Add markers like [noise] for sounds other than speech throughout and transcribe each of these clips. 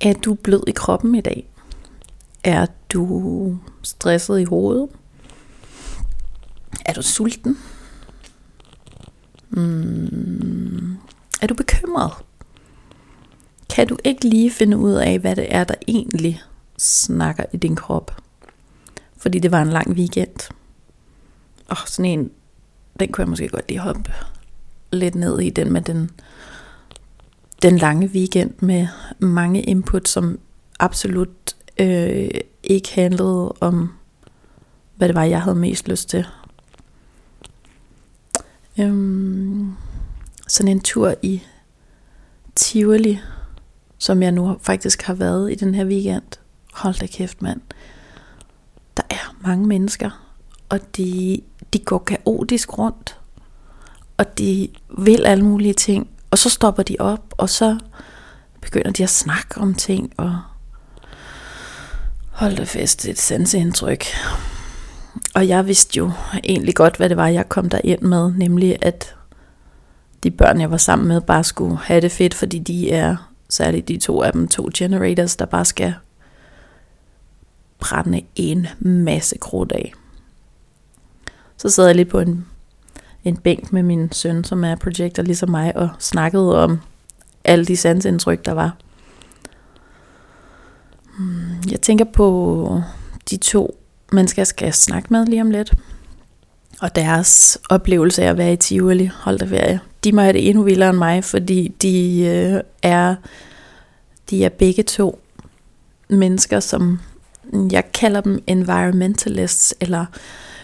Er du blød i kroppen i dag? Er du stresset i hovedet? Er du sulten? Mm. Er du bekymret? Kan du ikke lige finde ud af, hvad det er, der egentlig snakker i din krop? Fordi det var en lang weekend. Og sådan en, den kunne jeg måske godt lige hoppe lidt ned i, den med den, den lange weekend med mange input, som absolut øh, ikke handlede om, hvad det var, jeg havde mest lyst til. Øhm, sådan en tur i Tivoli, som jeg nu faktisk har været i den her weekend. Hold da kæft, mand. Der er mange mennesker, og de, de går kaotisk rundt, og de vil alle mulige ting, og så stopper de op, og så begynder de at snakke om ting, og hold da fest, et sanseindtryk. Og jeg vidste jo egentlig godt, hvad det var, jeg kom der ind med, nemlig at de børn, jeg var sammen med, bare skulle have det fedt, fordi de er, særligt de to af dem, to generators, der bare skal brænde en masse krudt af. Så sad jeg lidt på en, en bænk med min søn, som er projekter ligesom mig, og snakkede om alle de sansindtryk, der var. Hmm, jeg tænker på de to mennesker, jeg skal snakke med lige om lidt. Og deres oplevelse af at være i Tivoli, hold da ferie. De må have det endnu vildere end mig, fordi de øh, er, de er begge to mennesker, som jeg kalder dem environmentalists, eller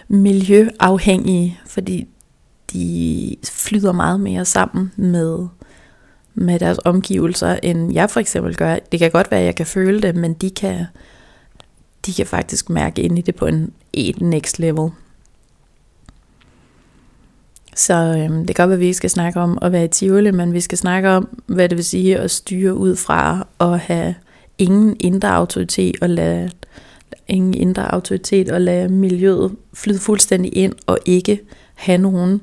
miljøafhængige, fordi de flyder meget mere sammen med, med deres omgivelser, end jeg for eksempel gør. Det kan godt være, at jeg kan føle det, men de kan, de kan faktisk mærke ind i det på en et next level. Så øhm, det kan godt være, at vi ikke skal snakke om at være i Tivoli, men vi skal snakke om, hvad det vil sige at styre ud fra at have ingen indre autoritet og lade ingen indre autoritet og lade miljøet flyde fuldstændig ind og ikke have nogen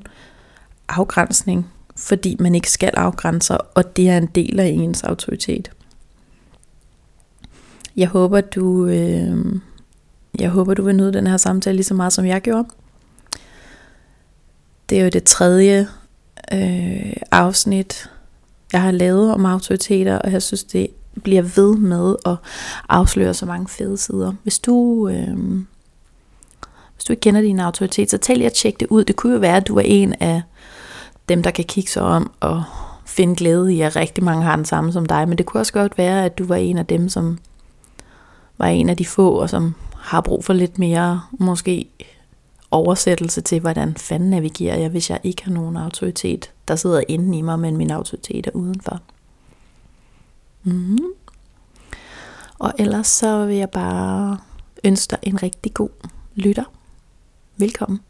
afgrænsning, fordi man ikke skal afgrænse, og det er en del af ens autoritet. Jeg håber, du, øh, jeg håber, du vil nyde den her samtale lige så meget, som jeg gjorde. Det er jo det tredje øh, afsnit, jeg har lavet om autoriteter, og jeg synes, det bliver ved med at afsløre så mange fede sider. Hvis du, øh, hvis du ikke kender din autoritet, så tag lige og tjek det ud. Det kunne jo være, at du er en af dem, der kan kigge sig om og finde glæde i, at rigtig mange har den samme som dig. Men det kunne også godt være, at du var en af dem, som var en af de få, og som har brug for lidt mere, måske oversættelse til, hvordan fanden navigerer jeg, hvis jeg ikke har nogen autoritet, der sidder inde i mig, men min autoritet er udenfor. Mm. Og ellers så vil jeg bare ønske dig en rigtig god lytter. Velkommen.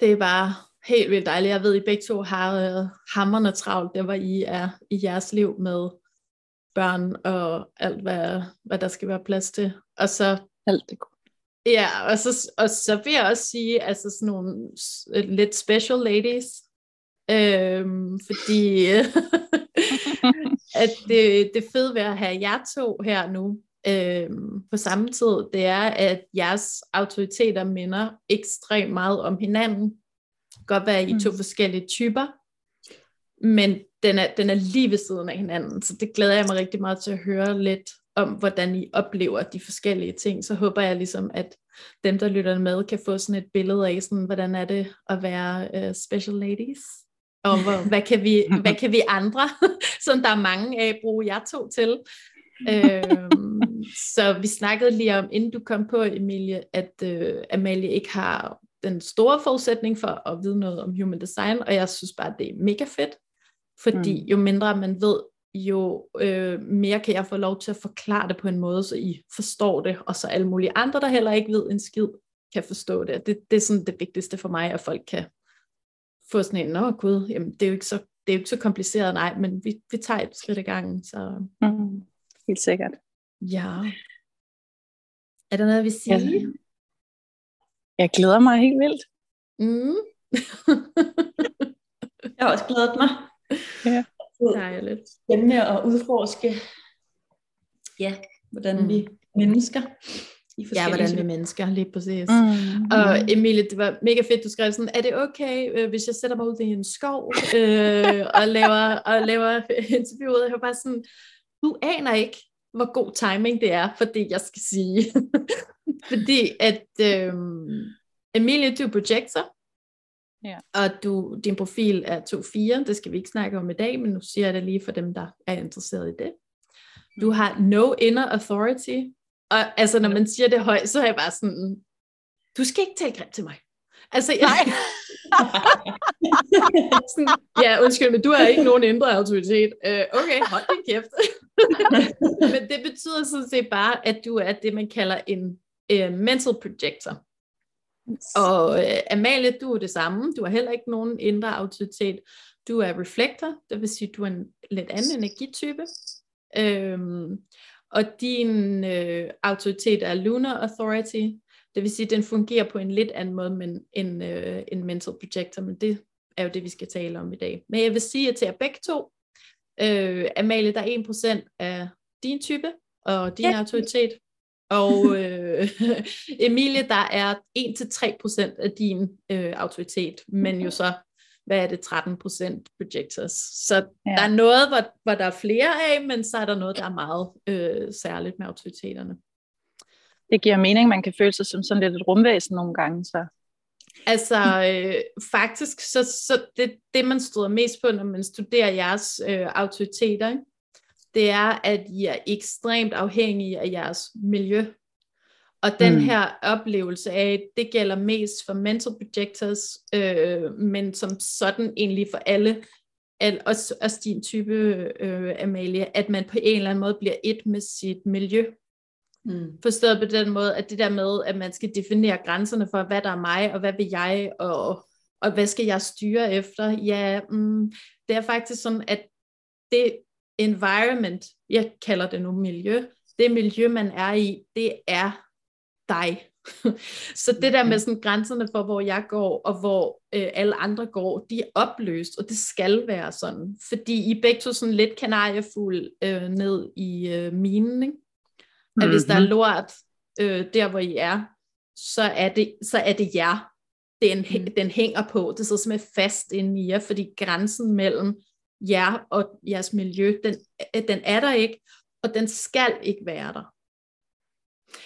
Det er bare helt vildt dejligt. Jeg ved, I begge to har uh, hammerne travlt. Det var I er i jeres liv med børn og alt, hvad, hvad der skal være plads til. Og så... Alt det. Ja, og så, og så vil jeg også sige, altså sådan nogle lidt special ladies, øhm, fordi [laughs] at det, det fede ved at have jer to her nu øhm, på samme tid, det er, at jeres autoriteter minder ekstremt meget om hinanden. Godt være, I to mm. forskellige typer, men den er, den er lige ved siden af hinanden, så det glæder jeg mig rigtig meget til at høre lidt om, hvordan I oplever de forskellige ting. Så håber jeg ligesom, at dem, der lytter med, kan få sådan et billede af, sådan, hvordan er det at være uh, special ladies, og hvor, [laughs] hvad, kan vi, hvad kan vi andre, [laughs] som der er mange af, bruge jer to til. øhm, [laughs] så vi snakkede lige om, inden du kom på, Emilie, at uh, Amalie ikke har den store forudsætning for at vide noget om human design, og jeg synes bare, det er mega fedt, fordi mm. jo mindre man ved, jo øh, mere kan jeg få lov til at forklare det på en måde, så I forstår det, og så alle mulige andre, der heller ikke ved en skid, kan forstå det. Det, det er sådan det vigtigste for mig, at folk kan få sådan en, nå gud, jamen, det er jo ikke så, det er jo ikke så kompliceret, nej, men vi, vi tager et skridt i gangen. Så. Mm, helt sikkert. Ja. Er der noget, vi siger? Ja. Jeg glæder mig helt vildt. Mm. [laughs] Jeg har også glædet mig. Ja. Dejligt. Spændende at udforske, ja, hvordan mm. vi mennesker i Ja, hvordan vi mennesker, lige præcis. Mm. Og Emilie, det var mega fedt, du skrev sådan, er det okay, øh, hvis jeg sætter mig ud i en skov øh, og laver, og laver interviewet? Jeg var bare sådan, du aner ikke, hvor god timing det er for det, jeg skal sige. [laughs] Fordi at øh, Emilie, du er projektor, Ja. og du, din profil er 2.4, det skal vi ikke snakke om i dag, men nu siger jeg det lige for dem, der er interesseret i det. Du har no inner authority, og altså, når man siger det højt, så er jeg bare sådan, du skal ikke tale grimt til mig. Altså, jeg, Nej. [laughs] sådan, ja, undskyld, men du har ikke nogen indre autoritet. Uh, okay, hold din kæft. [laughs] men det betyder sådan set bare, at du er det, man kalder en uh, mental projector. Og uh, Amalie, du er det samme. Du har heller ikke nogen indre autoritet. Du er reflektor, det vil sige, du er en lidt anden energitype. Øhm, og din øh, autoritet er lunar authority, det vil sige, den fungerer på en lidt anden måde end en, øh, en mental projector, men det er jo det, vi skal tale om i dag. Men jeg vil sige at til jer begge to, øh, Amalie, der er 1% af din type og din ja. autoritet, og øh, [laughs] Emilie, der er 1-3% af din øh, autoritet, men jo så, hvad er det, 13% projectors. Så ja. der er noget, hvor, hvor der er flere af, men så er der noget, der er meget øh, særligt med autoriteterne. Det giver mening, man kan føle sig som sådan lidt et rumvæsen nogle gange, så Altså øh, faktisk, så, så det, det man støder mest på, når man studerer jeres øh, autoriteter, ikke? Det er, at I er ekstremt afhængige af jeres miljø. Og den mm. her oplevelse af, det gælder mest for mental projectors, øh, men som sådan egentlig for alle, al, også, også din type, øh, Amalie, at man på en eller anden måde bliver et med sit miljø. Mm. Forstået på den måde, at det der med, at man skal definere grænserne for, hvad der er mig, og hvad vil jeg, og, og hvad skal jeg styre efter, ja, mm, det er faktisk sådan, at det environment, jeg kalder det nu miljø, det miljø, man er i, det er dig. [laughs] Så det der med sådan grænserne for, hvor jeg går, og hvor øh, alle andre går, de er opløst, og det skal være sådan. Fordi I begge to sådan lidt kanariefuld øh, ned i øh, minen, ikke? At hvis der er lort øh, der, hvor I er, så er det, så er det jer, den, mm. den hænger på. Det sidder simpelthen fast inde i jer, fordi grænsen mellem jer og jeres miljø, den, den er der ikke, og den skal ikke være der.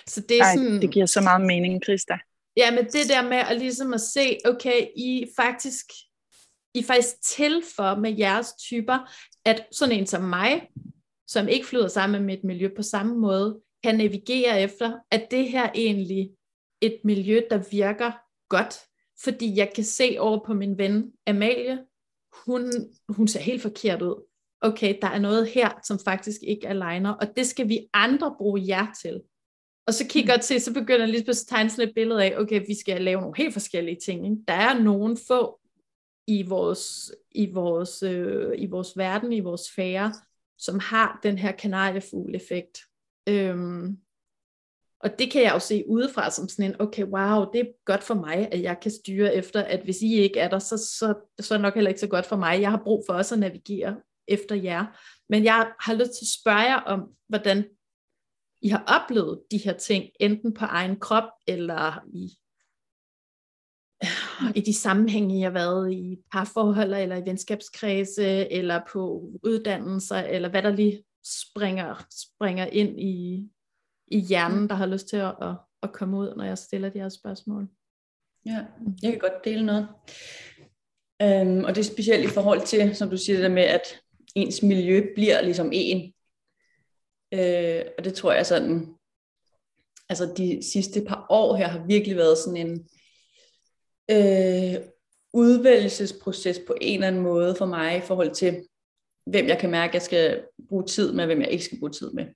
Så det er Ej, sådan, det giver så meget mening, Christa. Ja, men det der med at ligesom at se, okay, I faktisk, I faktisk til for med jeres typer, at sådan en som mig, som ikke flyder sammen med mit miljø på samme måde, kan navigere efter, at det her egentlig et miljø, der virker godt, fordi jeg kan se over på min ven Amalie, hun, hun ser helt forkert ud. Okay, der er noget her, som faktisk ikke aligner, og det skal vi andre bruge jer til. Og så kigger jeg til, så begynder lige at tegne sådan et billede af, okay, vi skal lave nogle helt forskellige ting. Ikke? Der er nogle få i vores, i vores, øh, i vores verden, i vores sfære, som har den her kanariefugl-effekt. Øhm, og det kan jeg jo se udefra som sådan en, okay, wow, det er godt for mig, at jeg kan styre efter, at hvis I ikke er der, så, så, så er det nok heller ikke så godt for mig. Jeg har brug for også at navigere efter jer. Men jeg har lyst til at spørge jer om, hvordan I har oplevet de her ting, enten på egen krop, eller i, i de sammenhænge, I har været i parforhold, eller i venskabskredse, eller på uddannelser, eller hvad der lige springer, springer ind i, i hjernen, der har lyst til at, at, at komme ud, når jeg stiller de her spørgsmål. Ja, jeg kan godt dele noget. Øhm, og det er specielt i forhold til, som du siger, det der med, at ens miljø bliver ligesom en. Øh, og det tror jeg sådan, altså de sidste par år her har virkelig været sådan en øh, udvælgelsesproces på en eller anden måde for mig i forhold til, hvem jeg kan mærke, at jeg skal bruge tid med, hvem jeg ikke skal bruge tid med.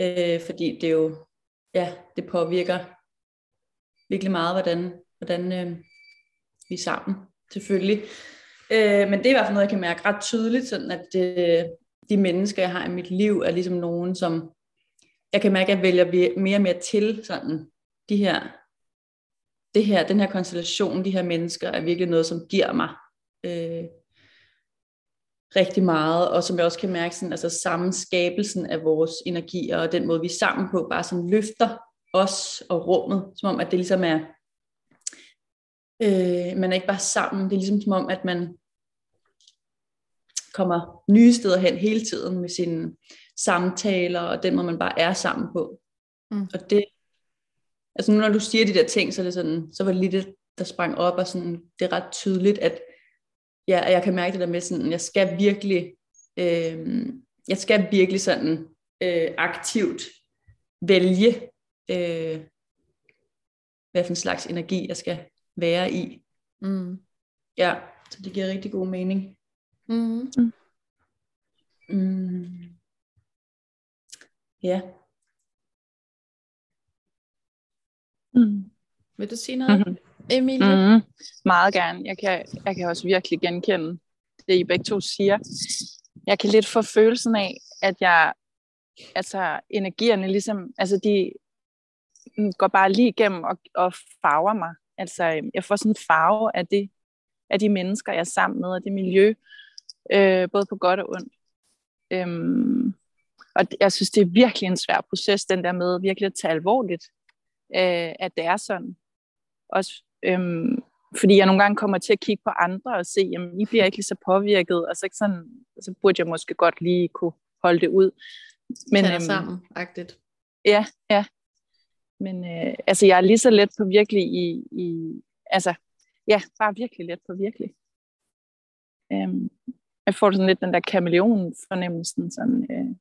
Øh, fordi det jo, ja, det påvirker virkelig meget, hvordan, hvordan øh, vi er sammen, selvfølgelig. Øh, men det er i hvert fald noget, jeg kan mærke ret tydeligt, sådan at øh, de mennesker, jeg har i mit liv, er ligesom nogen, som jeg kan mærke, at jeg vælger mere og mere til sådan, de her, det her, den her konstellation, de her mennesker, er virkelig noget, som giver mig øh, rigtig meget, og som jeg også kan mærke, sådan, altså sammenskabelsen af vores energier, og den måde, vi er sammen på, bare som løfter os og rummet, som om, at det ligesom er, øh, man er ikke bare sammen, det er ligesom som om, at man kommer nye steder hen hele tiden med sine samtaler, og den måde, man bare er sammen på. Mm. Og det, altså nu når du siger de der ting, så er det sådan, så var det lige det, der sprang op, og sådan, det er ret tydeligt, at ja, jeg kan mærke det der med sådan, jeg skal virkelig, øh, jeg skal virkelig sådan øh, aktivt vælge, øh, hvad for en slags energi jeg skal være i. Mm. Ja, så det giver rigtig god mening. Mm. Mm. Mm. Ja. Mm. Vil du sige noget, mm-hmm. Emilie? Mm-hmm. Meget gerne. Jeg kan, jeg kan også virkelig genkende det, I begge to siger. Jeg kan lidt få følelsen af, at jeg, altså energierne ligesom, altså de går bare lige igennem og, og farver mig. Altså jeg får sådan en farve af det, af de mennesker, jeg er sammen med, og det miljø, øh, både på godt og ondt. Øhm, og jeg synes, det er virkelig en svær proces, den der med virkelig at tage alvorligt, øh, at det er sådan. Også, øhm, fordi jeg nogle gange kommer til at kigge på andre og se, jamen, I bliver ikke lige så påvirket, og så, ikke sådan, så burde jeg måske godt lige kunne holde det ud. Men, Tag øhm, sammen, agtigt. Ja, ja. Men øh, altså, jeg er lige så let på virkelig i, i, altså, ja, bare virkelig let på virkelig. Øhm, jeg får sådan lidt den der kameleon-fornemmelsen, sådan, øh,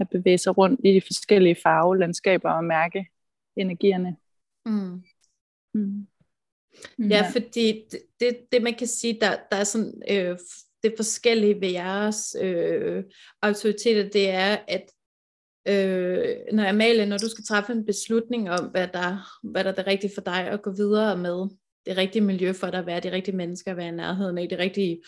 at bevæge sig rundt i de forskellige farvelandskaber og mærke energierne. Mm. Mm. Ja, fordi det, det, det man kan sige, der, der er sådan, øh, det forskellige ved jeres øh, autoriteter, det er, at øh, når Amalie, når du skal træffe en beslutning om, hvad der, hvad der er det rigtige for dig at gå videre med, det rigtige miljø for dig at være, de rigtige mennesker at være i nærheden af, det rigtige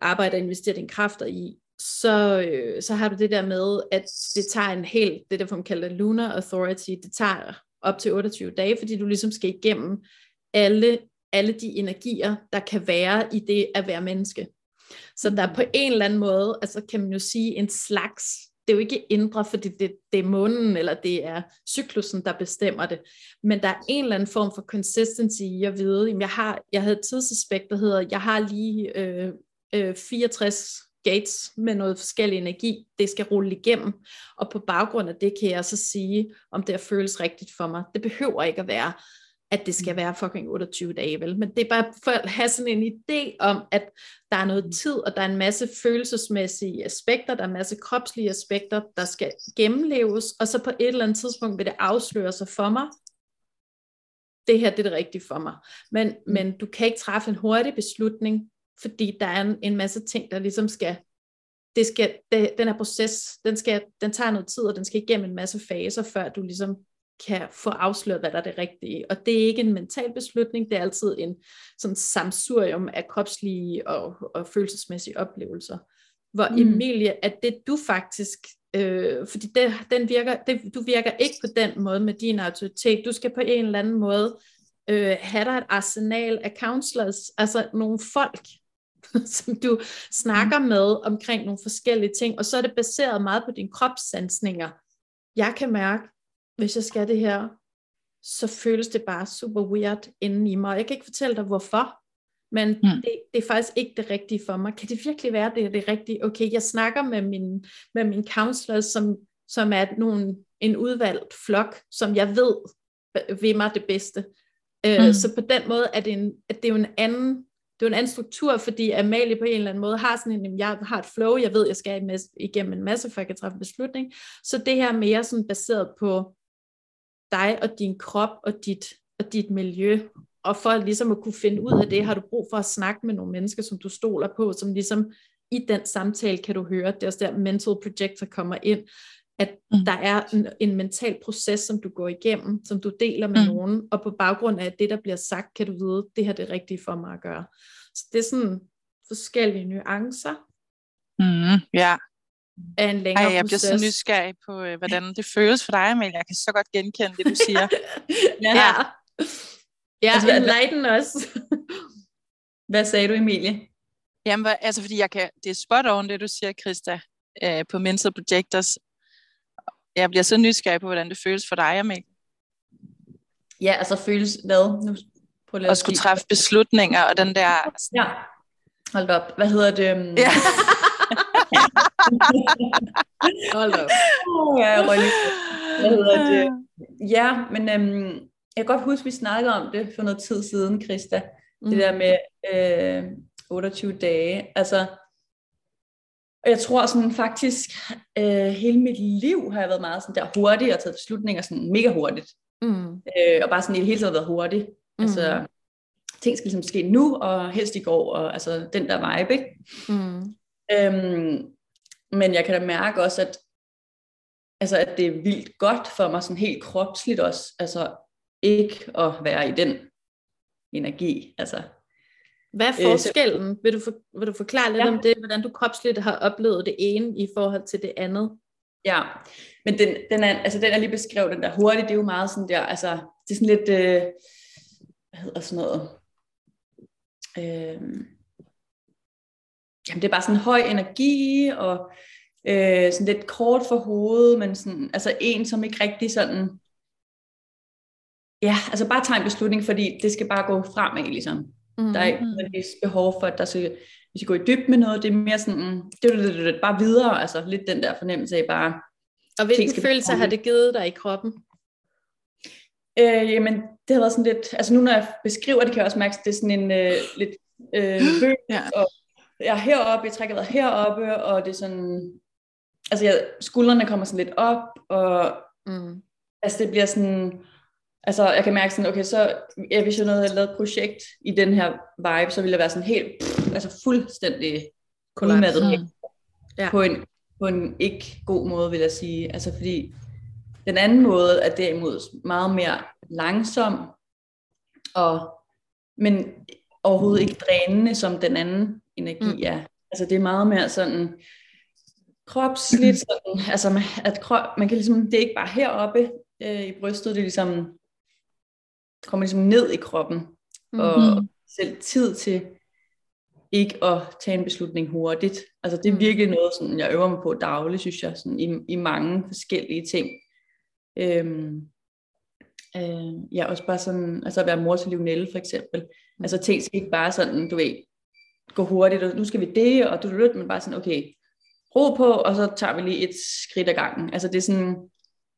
arbejde og investere dine kræfter i, så, øh, så har du det der med, at det tager en helt, det der man kalder lunar authority, det tager op til 28 dage, fordi du ligesom skal igennem alle, alle de energier, der kan være i det at være menneske. Så der er på en eller anden måde, altså kan man jo sige en slags, det er jo ikke indre, fordi det, det er månen, eller det er cyklusen, der bestemmer det, men der er en eller anden form for consistency i at vide, jamen jeg, har, jeg havde et tidsaspekt, der hedder, jeg har lige øh, øh, 64 gates med noget forskellig energi, det skal rulle igennem, og på baggrund af det kan jeg så sige, om det føles rigtigt for mig. Det behøver ikke at være, at det skal mm. være fucking 28 dage, vel? Men det er bare for at have sådan en idé om, at der er noget tid, og der er en masse følelsesmæssige aspekter, der er en masse kropslige aspekter, der skal gennemleves, og så på et eller andet tidspunkt vil det afsløre sig for mig, det her det er det rigtige for mig. Men, mm. men du kan ikke træffe en hurtig beslutning, fordi der er en, en masse ting, der ligesom skal, det skal det, den her proces, den, skal, den tager noget tid, og den skal igennem en masse faser, før du ligesom kan få afsløret, hvad der er det rigtige. Og det er ikke en mental beslutning, det er altid en sådan samsurium af kropslige og, og følelsesmæssige oplevelser. Hvor mm. Emilie, at det du faktisk, øh, fordi det, den virker, det, du virker ikke på den måde med din autoritet, du skal på en eller anden måde øh, have dig et arsenal af counselors, altså nogle folk, [laughs] som du snakker mm. med omkring nogle forskellige ting, og så er det baseret meget på dine kropssansninger. Jeg kan mærke, hvis jeg skal det her, så føles det bare super weird inden i mig. Jeg kan ikke fortælle dig, hvorfor, men mm. det, det er faktisk ikke det rigtige for mig. Kan det virkelig være, det er det rigtige? Okay, jeg snakker med min, med min counselor, som, som er nogen, en udvalgt flok, som jeg ved vil mig det bedste. Øh, mm. Så på den måde er det, en, at det er jo en anden det er en anden struktur, fordi Amalie på en eller anden måde har sådan en, jeg har et flow, jeg ved, jeg skal igennem en masse, for jeg kan træffe en beslutning. Så det her er mere sådan baseret på dig og din krop og dit, og dit miljø. Og for ligesom at kunne finde ud af det, har du brug for at snakke med nogle mennesker, som du stoler på, som ligesom i den samtale kan du høre, det er også der mental projector kommer ind, at mm. der er en, en mental proces, som du går igennem, som du deler med mm. nogen, og på baggrund af det, der bliver sagt, kan du vide, det her det er rigtigt for mig at gøre. Så det er sådan forskellige nuancer. Mm, ja, af en længere Ej, jeg bliver proces. så nysgerrig på, øh, hvordan det føles for dig, men jeg kan så godt genkende det, du siger. [laughs] Ja. Ja, ja Altså, enlighten os. [laughs] Hvad sagde du, Emilie? Jamen, altså, fordi jeg kan, det er spot on, det du siger, Christa, øh, på Mental Projectors. Jeg bliver så nysgerrig på, hvordan det føles for dig, Amel, Ja, altså føles hvad? Nu lige at skulle træffe beslutninger, og den der... Ja, hold op. Hvad hedder det? øhm, Ja. [laughs] Hold op. Åh, ja, på. Hvad hedder det? Ja, men øhm, jeg kan godt huske, at vi snakkede om det for noget tid siden, Christa. Mm. Det der med øh, 28 dage. Altså, og jeg tror sådan faktisk, øh, hele mit liv har jeg været meget sådan der hurtig og taget beslutninger sådan mega hurtigt. Mm. Øh, og bare sådan i det hele taget været hurtig. Mm. Altså, ting skal ligesom ske nu, og helst i går, og altså den der vibe, ikke? Mm. Øhm, men jeg kan da mærke også, at, altså, at det er vildt godt for mig, sådan helt kropsligt også, altså ikke at være i den energi. Altså, Hvad er Øh, så- forskellen? Vil du, for, vil du forklare lidt Ja. om det, hvordan du kropsligt har oplevet det ene i forhold til det andet? ja, men den, den, er, altså, den er lige beskrevet, den der hurtigt, det er jo meget sådan der, altså, det er sådan lidt, øh, hvad hedder sådan noget, øh, jamen det er bare sådan høj energi, og øh, sådan lidt kort for hovedet, men sådan, altså en, som ikke rigtig sådan, ja, altså bare tager en beslutning, fordi det skal bare gå fremad, ligesom. Mm. Der er ikke nødvendigvis behov for, at der skal, vi skal gå i dybden med noget. Det er mere sådan, mm, det, det, det, det, bare videre. Altså lidt den der fornemmelse af bare, Og hvilken ting skal følelse har det givet dig i kroppen? øh, jamen det har været sådan lidt, altså nu når jeg beskriver det, kan jeg også mærke, at det er sådan en øh, lidt øh, [gasps] løb, Ja. og jeg er heroppe, jeg trækker vejret heroppe, og det er sådan, altså jeg, skuldrene kommer sådan lidt op, og Mm. altså det bliver sådan, altså jeg kan mærke sådan, okay, så ja, hvis jeg havde lavet et projekt i den her vibe, så ville jeg være sådan helt, pff, altså fuldstændig udmattet. Ja. på, en, på en ikke god måde, vil jeg sige. Altså fordi den anden måde er derimod meget mere langsom, og, men overhovedet ikke drænende, som den anden energi Mm. er. Altså det er meget mere sådan kropsligt, sådan, altså man, at krop, man kan ligesom, det er ikke bare heroppe øh, i brystet, det er ligesom, kommer ligesom ned i kroppen, og Mhm. selv tid til ikke at tage en beslutning hurtigt. Altså det er Mm. virkelig noget, sådan, jeg øver mig på dagligt, synes jeg, sådan, i, i mange forskellige ting. Øhm, øh, ja, også bare sådan, altså at være mor til Lionel for eksempel. Mm. Altså ting skal ikke bare sådan, du ved, gå hurtigt, og nu skal vi det, og du, du men bare sådan, okay, ro på, og så tager vi lige et skridt ad gangen. Altså det er sådan,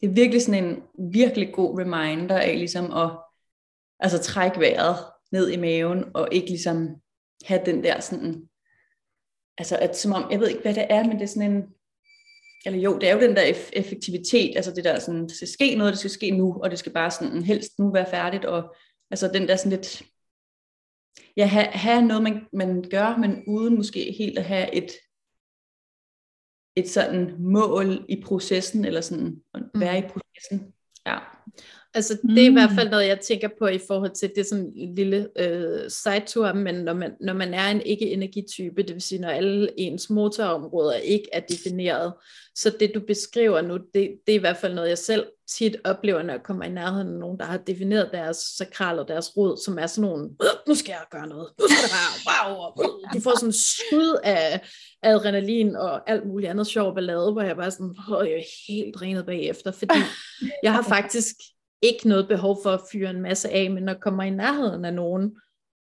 det er virkelig sådan en virkelig god reminder af ligesom at altså trække vejret ned i maven, og ikke ligesom have den der sådan, altså at som om, jeg ved ikke hvad det er, men det er sådan en, eller jo, det er jo den der eff- effektivitet, altså det der sådan, det skal ske noget, det skal ske nu, og det skal bare sådan helst nu være færdigt, og altså den der sådan lidt, ja, have, have noget, man, man gør, men uden måske helt at have et, et sådan mål i processen, eller sådan at være i processen. Ja. Altså, det er i hvert Mm. fald noget, jeg tænker på i forhold til, det sådan en lille øh, sidetur, men når man, når man er en ikke-energitype, det vil sige, når alle ens motorområder ikke er defineret, så det du beskriver nu, det, det er i hvert fald noget, jeg selv tit oplever, når jeg kommer i nærheden af nogen, der har defineret deres sakral og deres rod, som er sådan nogle, "Øh, nu skal jeg gøre noget, nu skal det bare, wow, øh." de får sådan en skud af adrenalin og alt muligt andet sjov ballade, hvor jeg bare sådan, jeg er helt drænet bagefter, fordi jeg har faktisk ikke noget behov for at fyre en masse af, men når jeg kommer i nærheden af nogen,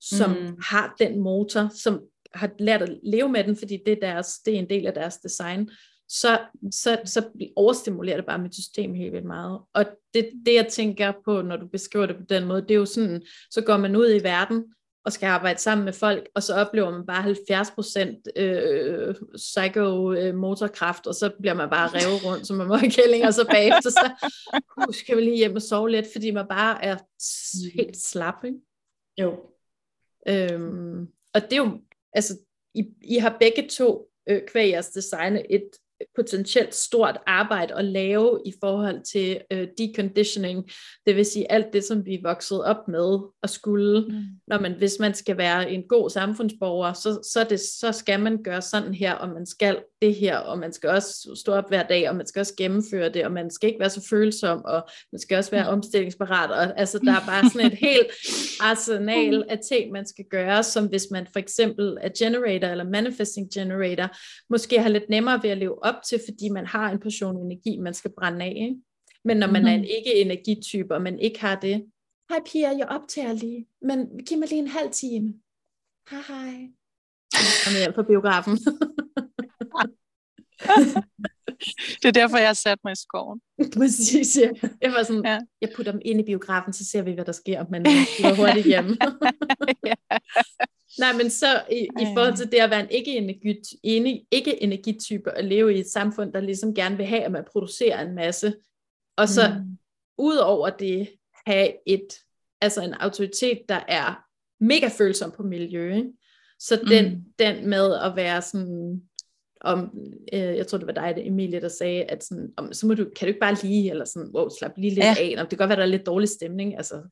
som mm. har den motor, som har lært at leve med den, fordi det er, deres, det er en del af deres design, så, så, så overstimulerer det bare mit system helt vildt meget. Og det, det, jeg tænker på, når du beskriver det på den måde, det er jo sådan, så går man ud i verden, og skal arbejde sammen med folk, og så oplever man bare 70% øh, psycho-motorkraft, og så bliver man bare revet rundt som en møgkælling, og så bagefter, så uh, skal vi lige hjem og sove lidt, fordi man bare er helt slap, ikke? Jo. Øhm, og det er jo, altså, I, I har begge to øh, kvæg jeres design et potentielt stort arbejde at lave i forhold til øh, deconditioning, det vil sige alt det, som vi er vokset op med at skulle, Mm. når man, hvis man skal være en god samfundsborger, så, så, det, så skal man gøre sådan her, og man skal det her, og man skal også stå op hver dag, og man skal også gennemføre det, og man skal ikke være så følsom, og man skal også være mm. omstillingsparat, og altså der er bare sådan et helt [laughs] arsenal af ting, man skal gøre, som hvis man for eksempel er generator eller manifesting generator, måske har lidt nemmere ved at leve op til, fordi man har en portion energi, man skal brænde af. Ikke? Men når man mm-hmm. er en mhm. ikke-energitype, og man ikke har det, hej Pia, jeg optager lige, men giv mig lige en halv time. Hej hej. Jeg er hjem på biografen. [laughs] [laughs] det er derfor, jeg har sat mig i skoven. [laughs] Præcis, ja. Jeg var sådan, ja. jeg putter dem ind i biografen, så ser vi, hvad der sker, men jeg går hurtigt hjem. [laughs] ja. Nej, men så i, i forhold til det at være en ikke-energitype ikke energitype og leve i et samfund, der ligesom gerne vil have, at man producerer en masse, og så mm. ud over det have et, altså en autoritet, der er mega følsom på miljø. Ikke? Så den, mm. den med at være sådan, om, øh, jeg tror det var dig, Emilie, der sagde, at sådan, om, så må du, kan du ikke bare lige, eller sådan, wow, slap lige lidt ja. af, om det kan godt være, der er lidt dårlig stemning, altså,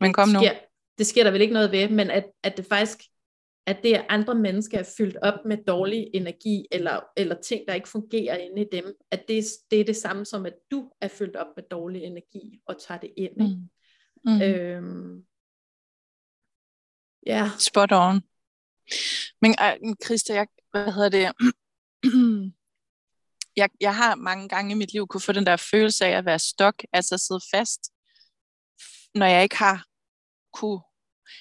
men kom nu. Sker, det sker der vel ikke noget ved, men at, at det faktisk, at det at andre mennesker er fyldt op med dårlig energi, eller, eller ting, der ikke fungerer inde i dem, at det, det er det samme som, at du er fyldt op med dårlig energi, og tager det ind. Mm. Mm. Øhm, ja. Spot on. Men Christa, jeg, hvad hedder det? [clears throat] jeg, jeg har mange gange i mit liv kunne få den der følelse af at være stok, altså at sidde fast, når jeg ikke har kunne.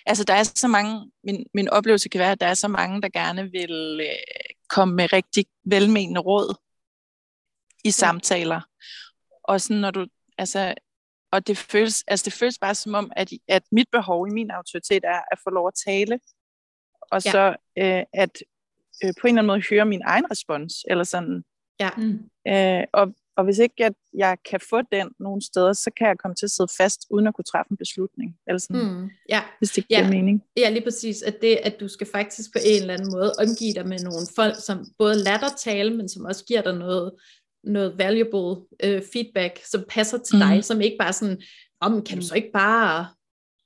Altså der er så mange, min, min oplevelse kan være, at der er så mange, der gerne vil øh, komme med rigtig velmenende råd i samtaler. Og sådan når du, altså, og det føles, altså det føles bare som om, at, at mit behov i min autoritet er at få lov at tale, og ja. så øh, at øh, på en eller anden måde høre min egen respons, eller sådan. Ja. Mm. Øh, og, og hvis ikke at jeg kan få den nogle steder, så kan jeg komme til at sidde fast, uden at kunne træffe en beslutning. Eller sådan, mm. ja. Hvis det giver ja. mening. Ja, lige præcis. At det, at du skal faktisk på en eller anden måde omgive dig med nogle folk, som både lader dig tale, men som også giver dig noget, noget valuable uh, feedback, som passer til mm. dig, som ikke bare sådan, om kan du så ikke bare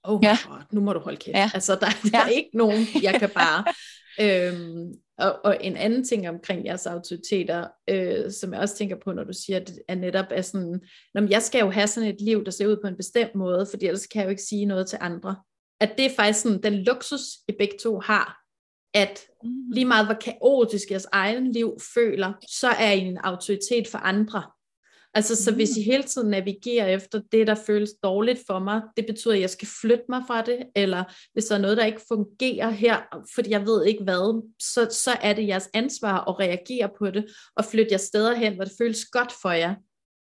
oh ja. God, nu må du holde kæft. Ja. Altså, der, [laughs] der ja. er ikke nogen, jeg kan bare... [laughs] øhm, og, og en anden ting omkring jeres autoriteter, øh, som jeg også tænker på, når du siger, at det er netop er sådan, når jeg skal jo have sådan et liv, der ser ud på en bestemt måde, fordi ellers kan jeg jo ikke sige noget til andre. At det er faktisk sådan, den luksus, I begge to har, at mm. lige meget hvor kaotisk jeres egen liv føler, så er I en autoritet for andre. Altså, så hvis I mm. hele tiden navigerer efter det, der føles dårligt for mig, det betyder, at jeg skal flytte mig fra det, eller hvis der er noget, der ikke fungerer her, fordi jeg ved ikke hvad, så, så er det jeres ansvar at reagere på det, og flytte jer steder hen, hvor det føles godt for jer.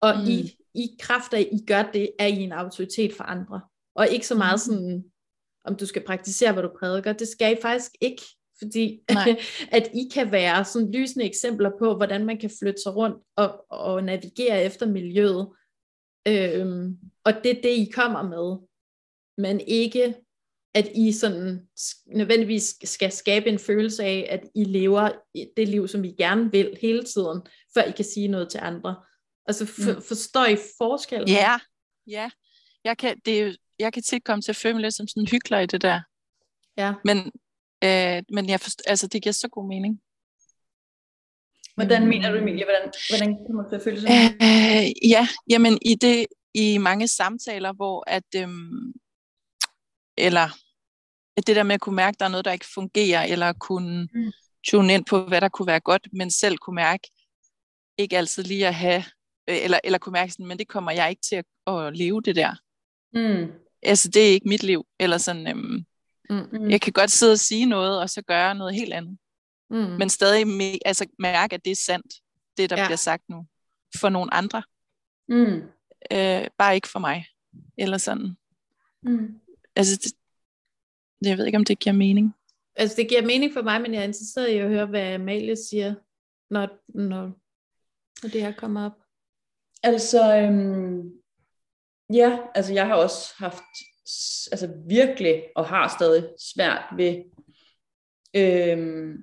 Og mm. I, i kraft af, at I gør det, er I en autoritet for andre. Og ikke så meget mm. sådan, om du skal praktisere, hvad du prædiker. Det skal I faktisk ikke. Fordi [laughs] at I kan være sådan lysende eksempler på, hvordan man kan flytte sig rundt og, og navigere efter miljøet. Øhm, og det er det, I kommer med. Men ikke, at I sådan nødvendigvis skal skabe en følelse af, at I lever det liv, som I gerne vil hele tiden, før I kan sige noget til andre. Altså for, mm. forstår I forskellen? Ja, yeah. ja. Yeah. Jeg kan, det, jeg kan tit komme til at føle mig lidt som sådan en hyggelig i det der. Ja. Men Øh, men jeg forstår, altså, det giver så god mening. Hvordan øhm. mener du, Emilie? Hvordan, hvordan kommer til at føle sig? Øh, ja, jamen i, det, i mange samtaler, hvor at, øhm, eller at det der med at kunne mærke, at der er noget, der ikke fungerer, eller kunne mm. tune ind på, hvad der kunne være godt, men selv kunne mærke, ikke altid lige at have, øh, eller, eller kunne mærke sådan, men det kommer jeg ikke til at, at leve det der. Mm. Altså, det er ikke mit liv, eller sådan, øhm, Mm. Jeg kan godt sidde og sige noget, og så gøre noget helt andet. Mm. Men stadig me- altså, mærke, at det er sandt, det der ja. bliver sagt nu, for nogle andre. Mm. Øh, bare ikke for mig. Eller sådan. Mm. Altså, det, jeg ved ikke, om det giver mening. Altså, det giver mening for mig, men jeg er interesseret i at høre, hvad Amalie siger, når, når, når det her kommer op. Altså, øhm, ja, altså jeg har også haft altså virkelig, og har stadig svært ved, øhm,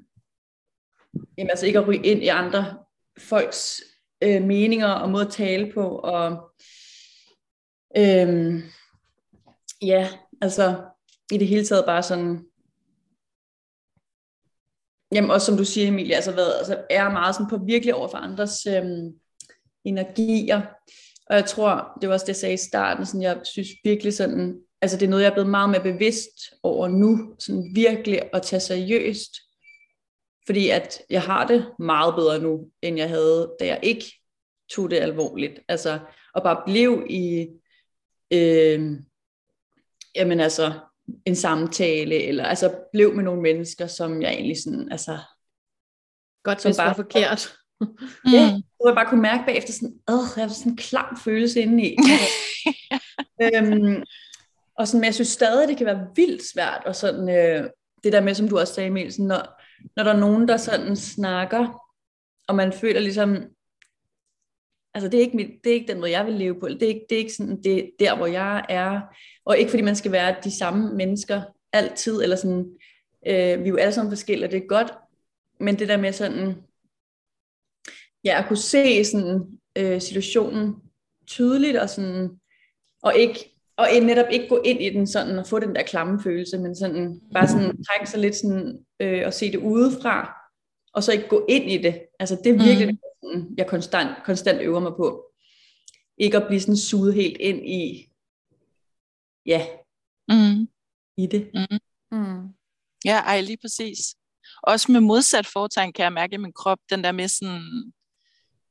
jamen altså ikke at ryge ind i andre folks øh, meninger og måde at tale på, og øhm, ja, altså i det hele taget bare sådan jamen også som du siger, Emilie, altså, hvad, altså er meget sådan på virkelig over for andres øhm, energier. Og jeg tror, det var også det, jeg sagde i starten, sådan, jeg synes virkelig sådan, altså det er noget, jeg er blevet meget mere bevidst over nu, sådan virkelig at tage seriøst, fordi at jeg har det meget bedre nu, end jeg havde, da jeg ikke tog det alvorligt. Altså, og bare blev i, øh, jamen altså, en samtale, eller altså blev med nogle mennesker, som jeg egentlig sådan, altså... Godt, som hvis bare, var forkert. [laughs] ja, hvor jeg bare kunne mærke bagefter sådan, åh, jeg havde sådan en klam følelse indeni. [laughs] øhm, og sådan, men jeg synes stadig, det kan være vildt svært, og sådan, øh, det der med, som du også sagde, Emil, sådan, når, når der er nogen, der sådan snakker, og man føler ligesom, altså det er ikke, mit, det er ikke den måde, jeg vil leve på, det er ikke, det er ikke sådan, det der, hvor jeg er, og ikke fordi man skal være de samme mennesker altid, eller sådan, øh, vi er jo alle sammen forskellige, og det er godt, men det der med sådan, ja, at kunne se sådan, øh, situationen tydeligt, og sådan, og ikke, og netop ikke gå ind i den sådan, og få den der klamme følelse, men sådan, bare sådan trække sig lidt sådan, øh, og se det udefra, og så ikke gå ind i det. Altså det er virkelig, mm. jeg konstant, konstant øver mig på. Ikke at blive sådan suget helt ind i, ja, mm. i det. Mm. Mm. Ja, ej, lige præcis. Også med modsat foretegn kan jeg mærke i min krop, den der med sådan,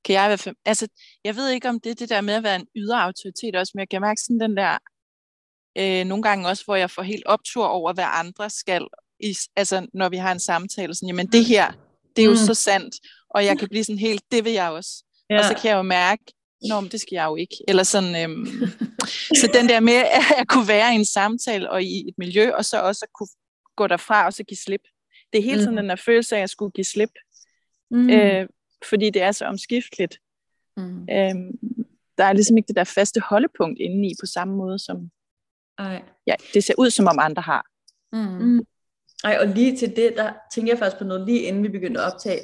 kan jeg være, altså, jeg ved ikke om det er det der med at være en ydre autoritet også, men jeg kan mærke sådan den der, øh, nogle gange også, hvor jeg får helt optur over, hvad andre skal, i, altså når vi har en samtale, sådan, jamen det mm. her, det er jo mm. så sandt, og jeg kan blive sådan helt, det vil jeg også. Ja. Og så kan jeg jo mærke, Nå, men det skal jeg jo ikke. Eller sådan, øhm, [laughs] så den der med [laughs] at kunne være i en samtale og i et miljø, og så også at kunne gå derfra og så give slip. Det er hele tiden mm. den der følelse af, at jeg skulle give slip. Mm. Øh, fordi det er så omskifteligt. Mm. Øhm, der er ligesom ikke det der faste holdepunkt inde i på samme måde, som Ej. Ja, det ser ud, som om andre har. Mm. Mm. Ej, og lige til det, der tænker jeg faktisk på noget, lige inden vi begyndte at optage.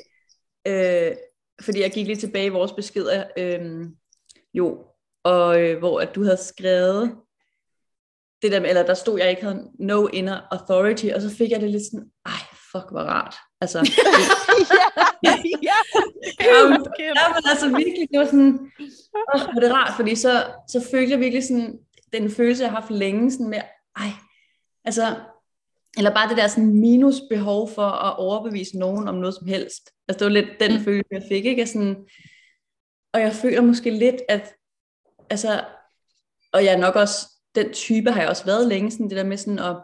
Øh, fordi jeg gik lige tilbage i vores beskeder, øh, jo, og øh, hvor at du havde skrevet, det der med, eller der stod, jeg ikke havde no inner authority, og så fik jeg det lidt sådan, ej, fuck, hvor rart. Altså, [laughs] ja, [laughs] ja, ja, men altså virkelig, det var sådan, åh, var det rart, fordi så, så følte jeg virkelig sådan, den følelse, jeg har haft længe, sådan med, ej, altså, eller bare det der sådan minus behov for at overbevise nogen om noget som helst. Altså det var lidt den mm. følelse, jeg fik, ikke? Sådan, og jeg føler måske lidt, at, altså, og jeg er nok også, den type har jeg også været længe, sådan det der med sådan, at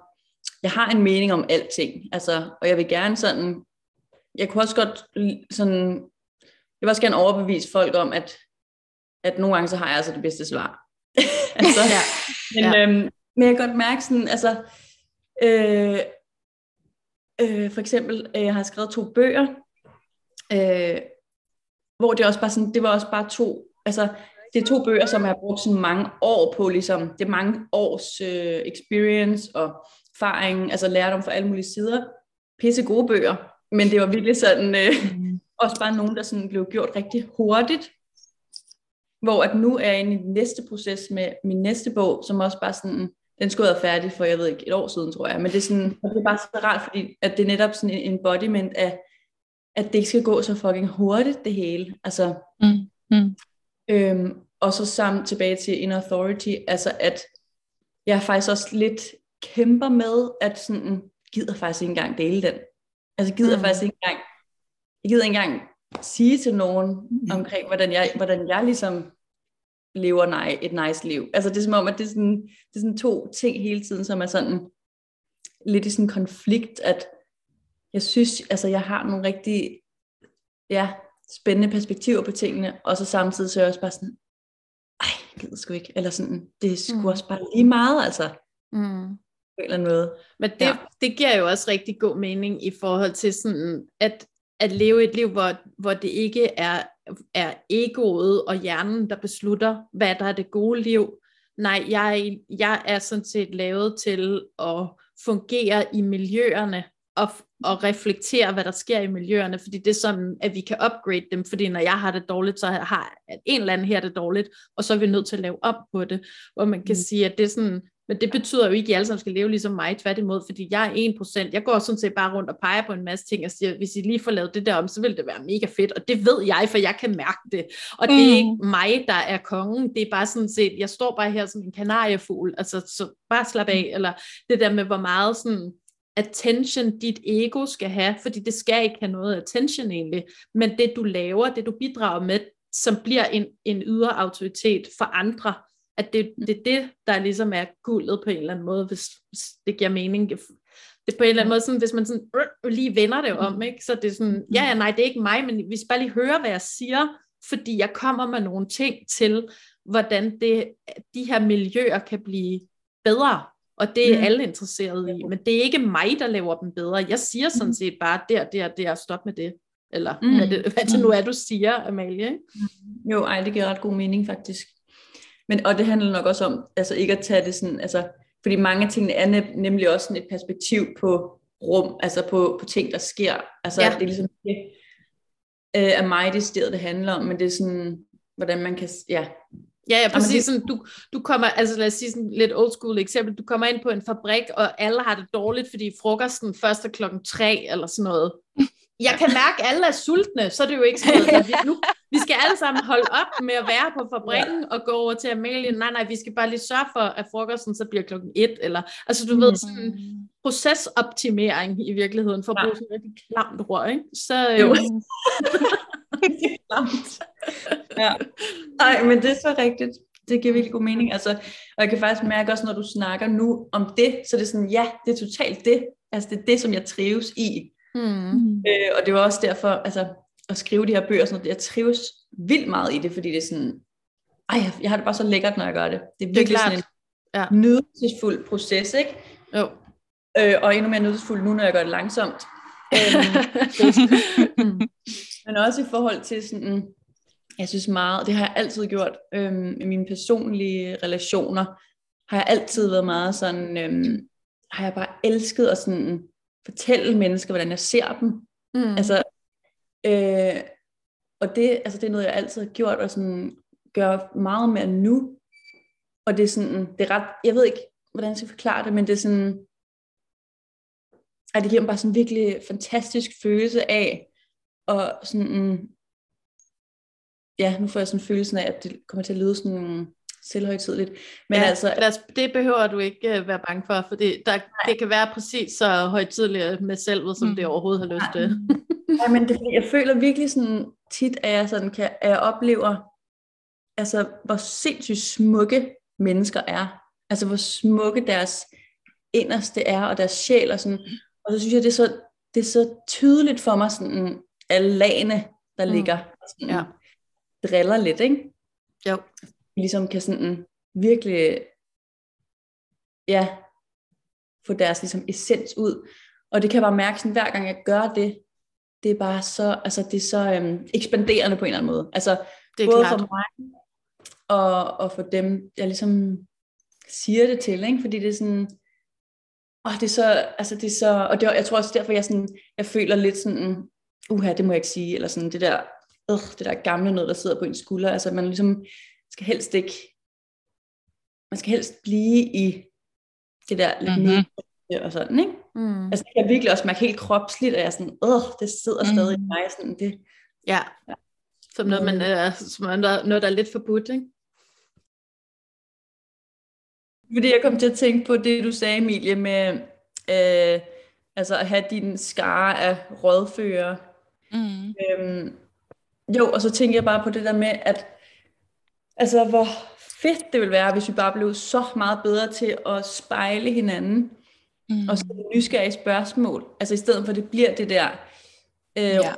jeg har en mening om alting, altså, og jeg vil gerne sådan, jeg kunne også godt sådan, jeg vil også gerne overbevise folk om, at, at nogle gange så har jeg altså det bedste svar. [laughs] altså, ja. Men, ja. øhm, men jeg kan godt mærke sådan, altså, øh, øh, for eksempel, øh, jeg har skrevet to bøger, øh, hvor det også bare sådan, det var også bare to, altså, det er to bøger, som jeg har brugt sådan mange år på, ligesom, det er mange års øh, experience og erfaring, altså lærdom fra alle mulige sider. Pisse gode bøger, men det var virkelig sådan, øh, mm. også bare nogen, der sådan blev gjort rigtig hurtigt, hvor at nu er jeg inde i den næste proces med min næste bog, som også bare sådan, den skulle være færdig for, jeg ved ikke, et år siden, tror jeg, men det er, sådan, det er bare så rart, fordi at det er netop sådan en embodiment af, at det ikke skal gå så fucking hurtigt, det hele. Altså, mm. Mm. Øhm, og så sammen tilbage til in authority, altså at jeg faktisk også lidt kæmper med, at sådan, gider faktisk ikke engang dele den. Altså gider mm. faktisk ikke engang, jeg gider ikke engang sige til nogen omkring, hvordan jeg, hvordan jeg ligesom lever nej, et nice liv. Altså det er som om, at det er, sådan, det er sådan to ting hele tiden, som er sådan lidt i sådan en konflikt, at jeg synes, altså jeg har nogle rigtig ja, spændende perspektiver på tingene, og så samtidig så er jeg også bare sådan, ej, jeg gider sgu ikke, eller sådan, det er sgu mm. også bare lige meget, altså. Mm. På en eller anden måde. Men det, ja. det giver jo også rigtig god mening i forhold til sådan, at, at leve et liv, hvor, hvor det ikke er, er egoet og hjernen, der beslutter, hvad der er det gode liv. Nej, jeg, jeg er sådan set lavet til at fungere i miljøerne, og, og reflektere, hvad der sker i miljøerne, fordi det er sådan, at vi kan upgrade dem, fordi når jeg har det dårligt, så har en eller anden her det dårligt, og så er vi nødt til at lave op på det, hvor man kan mm. sige, at det er sådan, Men det betyder jo ikke, at I alle sammen skal leve ligesom mig, tværtimod, fordi jeg er 1%. Jeg går sådan set bare rundt og peger på en masse ting og siger, hvis I lige får lavet det der om, så vil det være mega fedt. Og det ved jeg, for jeg kan mærke det. Og det er Mm. ikke mig, der er kongen. Det er bare sådan set, jeg står bare her som en kanariefugl. Altså, så bare slap af. Eller det der med, hvor meget sådan attention dit ego skal have, fordi det skal ikke have noget attention egentlig, men det du laver, det du bidrager med, som bliver en, en ydre autoritet for andre, at det, det er det, der ligesom er guldet på en eller anden måde, hvis, hvis det giver mening. Det er på en eller anden måde sådan, hvis man sådan, øh, lige vender det om, ikke? så det er sådan, ja, ja, nej, det er ikke mig, men vi skal bare lige høre, hvad jeg siger, fordi jeg kommer med nogle ting til, hvordan det, de her miljøer kan blive bedre, og det er Mm. alle interesseret i, men det er ikke mig, der laver dem bedre. Jeg siger sådan set bare, der, der, der, stop med det. Eller Mm. hvad, det, hvad det nu er, du siger, Amalie. Ikke? Jo, ej, det giver ret god mening faktisk. Men, og det handler nok også om, altså ikke at tage det sådan, altså, fordi mange af tingene er nem, nemlig også sådan et perspektiv på rum, altså på, på ting, der sker. Altså Ja. det er ligesom det, øh, er mig det sted, det handler om, men det er sådan, hvordan man kan, ja. Ja, ja, præcis. det- Sådan, du, du kommer, altså lad os sige sådan lidt old school eksempel, du kommer ind på en fabrik, og alle har det dårligt, fordi frokosten først er klokken tre, eller sådan noget. Jeg kan mærke, at alle er sultne, så er det jo ikke sådan noget. Vi, nu, vi skal alle sammen holde op med at være på fabrikken og gå over til Amalie. Nej, nej, vi skal bare lige sørge for, at frokosten så bliver klokken et, eller, altså du ved, sådan Mm. procesoptimering i virkeligheden, for at Ja. bruge sådan et rigtig klamt ord, ikke? Så, Jo. jo. [laughs] ja. Nej, men det er så rigtigt. Det giver virkelig god mening. Altså, og jeg kan faktisk mærke også, når du snakker nu om det, så det er sådan, ja, det er totalt det. Altså, det er det, som jeg trives i. Hmm. Øh, og det var også derfor, altså, at skrive de her bøger, og sådan noget, jeg trives vildt meget i det, fordi det er sådan, ej, jeg- jeg har det bare så lækkert, når jeg gør det. Det er virkelig klart. sådan en Ja. nydelsesfuld proces, ikke? Jo. Øh, og endnu mere nydelsesfuld nu, når jeg gør det langsomt. Øhm, Mm. [laughs] men også i forhold til sådan, jeg synes meget, det har jeg altid gjort, øhm, i mine personlige relationer, har jeg altid været meget sådan, øhm, har jeg bare elsket at sådan fortælle mennesker, hvordan jeg ser dem. Mm. Altså, øh, og det, altså det er noget, jeg altid har gjort, og sådan gør meget mere nu. Og det er sådan, det er ret, jeg ved ikke, hvordan jeg skal forklare det, men det er sådan, at det giver mig bare sådan en virkelig fantastisk følelse af, og sådan, ja, nu får jeg sådan følelsen af, at det kommer til at lyde sådan selvhøjtidligt. Men ja, altså, os, det behøver du ikke uh, være bange for, for det, der, det kan være præcis så højtidligt med selvet, som Mm. det overhovedet har lyst til. [laughs] Ja, men det, jeg føler virkelig sådan tit, at jeg, sådan kan, at jeg oplever, altså, hvor sindssygt smukke mennesker er. Altså, hvor smukke deres inderste er, og deres sjæl og sådan. Og så synes jeg, det er så, det er så tydeligt for mig, sådan alle lagene, der Mm. ligger, sådan, Ja. driller lidt, ikke? Jo. Ligesom kan sådan virkelig, ja, få deres ligesom essens ud. Og det kan jeg bare mærke, sådan, hver gang jeg gør det, det er bare så, altså det er så øhm, ekspanderende på en eller anden måde. Altså Det er både klart. for mig og, og for dem, jeg ligesom siger det til, ikke? fordi det er sådan, åh, det er så, altså det er så, og det, jeg tror også derfor, jeg, sådan, jeg føler lidt sådan, uha, det må jeg ikke sige, eller sådan det der, øh, det der gamle noget, der sidder på en skulder, altså man ligesom skal helst ikke, man skal helst blive i det der lidt Mhm. mm-hmm. og sådan, ikke? Mm. Altså, jeg kan virkelig også mærke helt kropsligt, at jeg er sådan, åh, det sidder stadig Mhm. i mig, sådan det. Ja. Som noget, man, uh, som noget, der er lidt forbudt, ikke? Fordi jeg kom til at tænke på det, du sagde, Emilie, med øh, altså at have din skare af rådfører. Mm. Øhm, jo, og så tænker jeg bare på det der med, at altså, hvor fedt det ville være, hvis vi bare blev så meget bedre til at spejle hinanden, Mm. og stille nysgerrige spørgsmål. Altså i stedet for, at det bliver det der, øh, Ja. altså,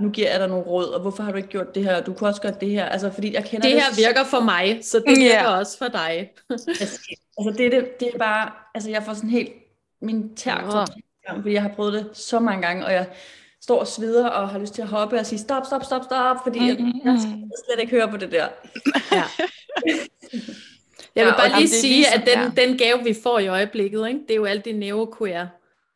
nu giver jeg dig nogle råd, og hvorfor har du ikke gjort det her, du kunne også gøre det her. Altså fordi jeg kender Det her så- virker for mig, så det virker også for dig. [laughs] Altså, altså det, er det, det er bare, altså jeg får sådan helt, min tær gang, fordi jeg har prøvet det så mange gange, og jeg står og sveder og har lyst til at hoppe og sige stop, stop, stop, stop, fordi jeg, Mm, jeg mm. skal slet ikke høre på det der. Ja. [laughs] Jeg vil Ja, bare lige er sige, ligesom- at den, den gave, vi får i øjeblikket, ikke, det er jo alt det neoqueer,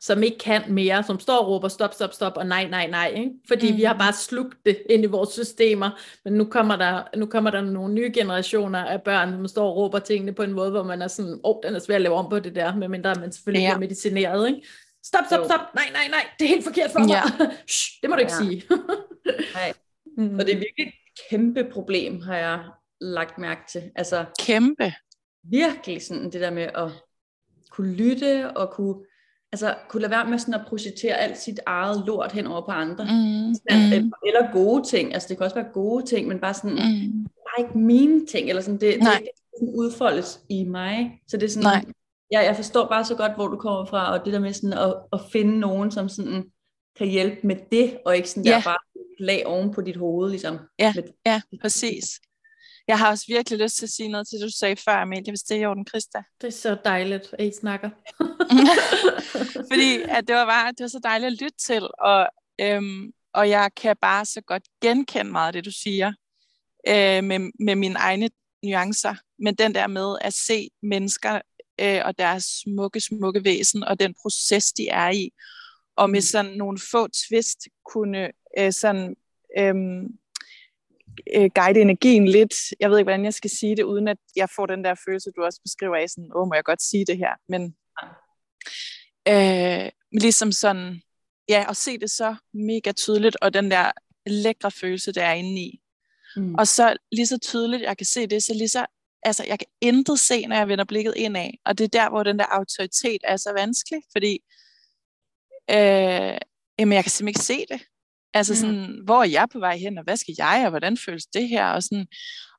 som ikke kan mere, som står og råber stop, stop, stop, og nej, nej, nej, ikke? fordi mm. vi har bare slugt det ind i vores systemer, men nu kommer, der, nu kommer der nogle nye generationer af børn, som står og råber tingene på en måde, hvor man er sådan, åh, oh, den er svær at lave om på det der, medmindre man selvfølgelig ja. bliver medicineret, ikke? Stop, stop, stop, nej, nej, nej, det er helt forkert for mig. Ja. [laughs] Shh, det må du ikke ja. sige. [laughs] nej. Mm. Og det er virkelig et kæmpe problem, har jeg lagt mærke til. Altså, kæmpe? Virkelig sådan det der med at kunne lytte og kunne altså kunne lade være med sådan at projicere alt sit eget lort hen over på andre. Mm, sådan, mm. Eller gode ting, altså det kan også være gode ting, men bare sådan, mm. bare ikke mine ting, eller sådan, det, Nej. det, det sådan udfoldes i mig. Så det er sådan, Nej. Ja, jeg forstår bare så godt, hvor du kommer fra, og det der med sådan at, at finde nogen, som sådan kan hjælpe med det, og ikke sådan ja. der bare lag oven på dit hoved, ligesom. Ja, med, ja præcis. Jeg har også virkelig lyst til at sige noget til det, du sagde før, Amelie, hvis det er i orden, Christa. Det er så dejligt, at I snakker. [laughs] Fordi at det var bare, det var så dejligt at lytte til, og, øhm, og jeg kan bare så godt genkende meget af det, du siger, øh, med, med mine egne nuancer, men den der med at se mennesker øh, og deres smukke, smukke væsen, og den proces, de er i, og med mm. sådan nogle få twist kunne øh, sådan, øh, øh, guide energien lidt. Jeg ved ikke, hvordan jeg skal sige det, uden at jeg får den der følelse, du også beskriver af, sådan, åh, må jeg godt sige det her? Men øh, ligesom sådan, ja, at se det så mega tydeligt, og den der lækre følelse, der er inde i. Mm. Og så lige så tydeligt, jeg kan se det, så lige så, altså jeg kan intet se, når jeg vender blikket indad. Og det er der, hvor den der autoritet er så vanskelig, fordi øh, jamen, jeg kan simpelthen ikke se det. Altså sådan, hvor er jeg på vej hen, og hvad skal jeg, og hvordan føles det her? Og, sådan,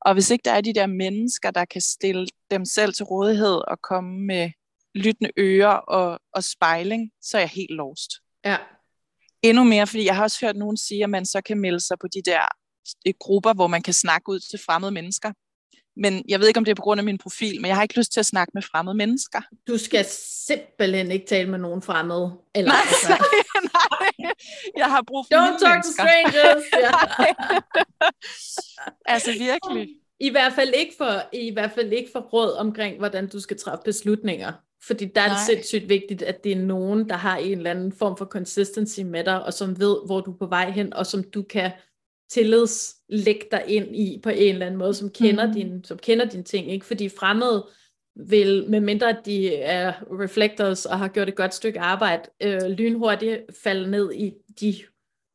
og hvis ikke der er de der mennesker, der kan stille dem selv til rådighed og komme med lyttende ører og, og spejling, så er jeg helt lost. Ja. Endnu mere, fordi jeg har også hørt nogen sige, at man så kan melde sig på de der grupper, hvor man kan snakke ud til fremmede mennesker. Men jeg ved ikke, om det er på grund af min profil, men jeg har ikke lyst til at snakke med fremmede mennesker. Du skal simpelthen ikke tale med nogen fremmede. Eller nej, altså. nej, jeg har brug for Don't talk mennesker. to strangers. [laughs] Ja. altså virkelig. I hvert fald ikke for i hvert fald ikke for råd omkring hvordan du skal træffe beslutninger, fordi der er det sindssygt vigtigt at det er nogen der har en eller anden form for consistency med dig og som ved hvor du er på vej hen og som du kan tillidslægge dig ind i på en eller anden måde, som kender, mm. din, som kender dine ting, ikke? Fordi fremmede vil, medmindre at de er reflectors og har gjort et godt stykke arbejde, øh, lynhurtigt falde ned i de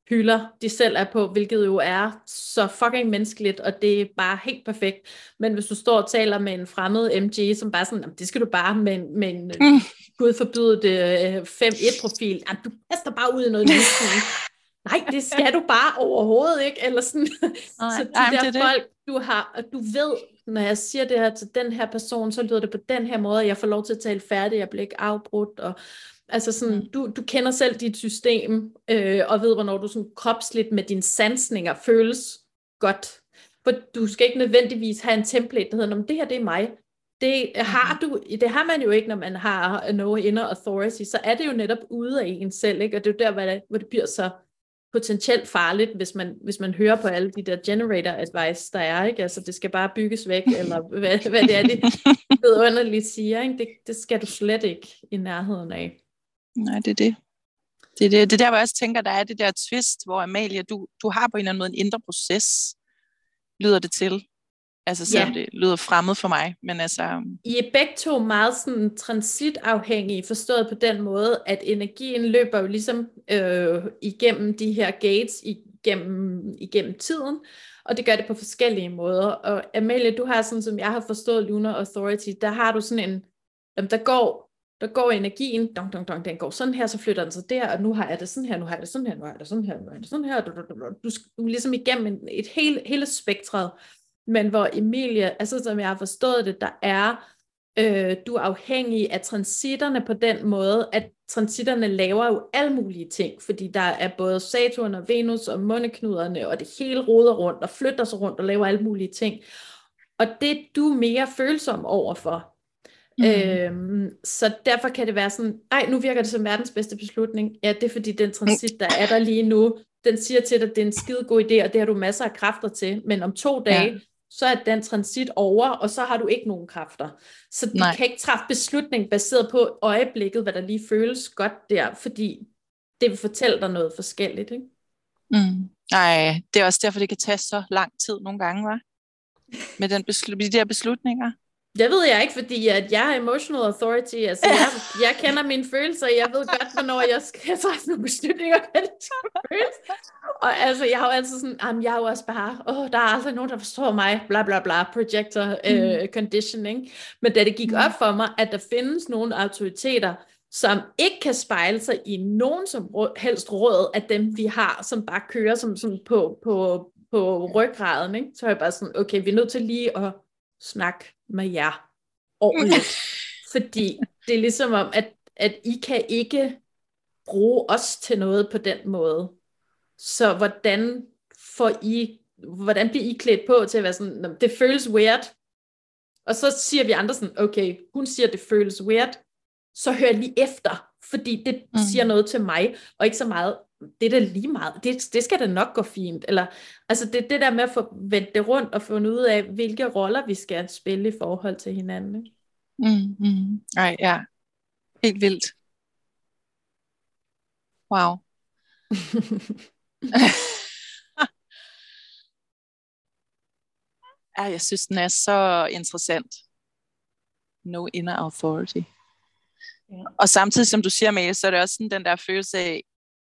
hylder, de selv er på, hvilket jo er så fucking menneskeligt, og det er bare helt perfekt. Men hvis du står og taler med en fremmed MG, som bare sådan, det skal du bare med, med en mm. gud forbyde det 5-1-profil, du kaster bare ud i noget [laughs] nej, det skal du bare overhovedet ikke, eller sådan. [laughs] Nej, så de nej, der det folk, du har, du ved, når jeg siger det her til den her person, så lyder det på den her måde, jeg får lov til at tale færdigt, jeg bliver ikke afbrudt, og altså sådan, mm. du, du kender selv dit system, øh, og ved, hvornår du sådan kropsligt med dine sansninger føles godt. For du skal ikke nødvendigvis have en template, der hedder, det her det er mig. Det har du, det har man jo ikke, når man har no inner authority, så er det jo netop ude af en selv, ikke? og det er jo der, hvor det, hvor det bliver så potentielt farligt, hvis man, hvis man hører på alle de der generator advice, der er, ikke? Altså, det skal bare bygges væk, [laughs] eller hvad, hvad det er, det underligt siger, ikke? Det, det skal du slet ikke i nærheden af. Nej, det er det. Det er, det, det er der, hvor jeg også tænker, der er det der twist, hvor Amalie, du, du har på en eller anden måde en indre proces, lyder det til. Altså selvom ja. det lyder fremmed for mig, men altså... I er begge to meget sådan transitafhængige, forstået på den måde, at energien løber jo ligesom øh, igennem de her gates, igennem, igennem tiden, og det gør det på forskellige måder. Og Amalie, du har sådan, som jeg har forstået Lunar Authority, der har du sådan en, jamen, der går der går energien, dong, dong, dong, den går sådan her, så flytter den sig der, og nu har jeg det sådan her, nu har jeg det sådan her, nu har jeg det sådan her, nu har jeg det sådan her, du, du, du, du, du er ligesom igennem et hele, hele spektret, men hvor Emilie, altså som jeg har forstået det, der er, øh, du er afhængig af transitterne på den måde, at transitterne laver jo alle mulige ting, fordi der er både Saturn og Venus og måneknuderne, og det hele roder rundt og flytter sig rundt og laver alle mulige ting. Og det er du mere følsom overfor. Mm. Øhm, så derfor kan det være sådan, ej, nu virker det som verdens bedste beslutning. Ja, det er fordi den transit, der er der lige nu, den siger til dig, at det er en skide god idé, og det har du masser af kræfter til. Men om to dage, ja så er den transit over, og så har du ikke nogen kræfter. Så du Nej. kan ikke træffe beslutning baseret på øjeblikket, hvad der lige føles godt der, fordi det vil fortælle dig noget forskelligt. Ikke? Mm. Ej, det er også derfor, det kan tage så lang tid nogle gange, var Med, den beslu- de der beslutninger. Det ved jeg ikke, fordi at jeg er emotional authority. Altså, jeg, jeg kender mine følelser. Jeg ved godt, hvornår jeg skal [laughs] træffe nogle beslutninger med det følelser. Og altså, jeg har jo altid sådan, jamen, jeg er jo også bare, åh, der er aldrig nogen, der forstår mig, bla bla bla, projector øh, conditioning. Men da det gik op for mig, at der findes nogle autoriteter, som ikke kan spejle sig i nogen som helst råd af dem, vi har, som bare kører som, som på, på, på ryggraden, ikke? så er jeg bare sådan, okay, vi er nødt til lige at snakke med jer ordentligt. [laughs] Fordi det er ligesom om, at, at I kan ikke bruge os til noget på den måde. Så hvordan får I, hvordan bliver I klædt på til at være sådan, "Nå, det føles weird, og så siger vi andre sådan, okay, hun siger, det føles weird, så hør lige efter, fordi det Mm. siger noget til mig, og ikke så meget, det er da lige meget, det, det skal da nok gå fint, eller, altså det, det der med at få vendt det rundt, og finde ud af, hvilke roller vi skal spille i forhold til hinanden. Ikke? Mm, mm. Ej, ja. Helt vildt. Wow. [laughs] Ja, jeg synes, den er så interessant. No inner authority. Ja. Og samtidig, som du siger, Amalie, så er det også sådan den der følelse af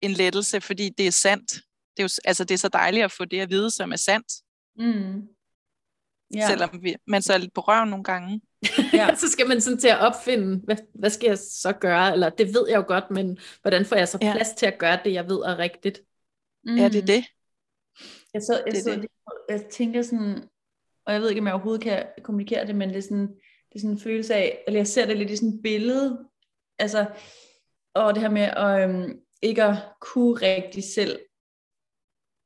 en lettelse, fordi det er sandt. Det er, jo, altså, det er så dejligt at få det at vide, som er sandt, Mm. ja. selvom vi, man så er lidt på røven nogle gange. [laughs] ja. så skal man sådan til at opfinde, hvad, hvad skal jeg så gøre, eller det ved jeg jo godt, men hvordan får jeg så Ja. plads til at gøre det, jeg ved er rigtigt? Mm. Ja, det er det. Jeg, så, jeg, Det er så, det. jeg tænker sådan, og jeg ved ikke, om jeg overhovedet kan kommunikere det, men det er sådan, det er sådan en følelse af, eller jeg ser det lidt i sådan et billede, altså, og det her med at øhm, ikke at kunne rigtig selv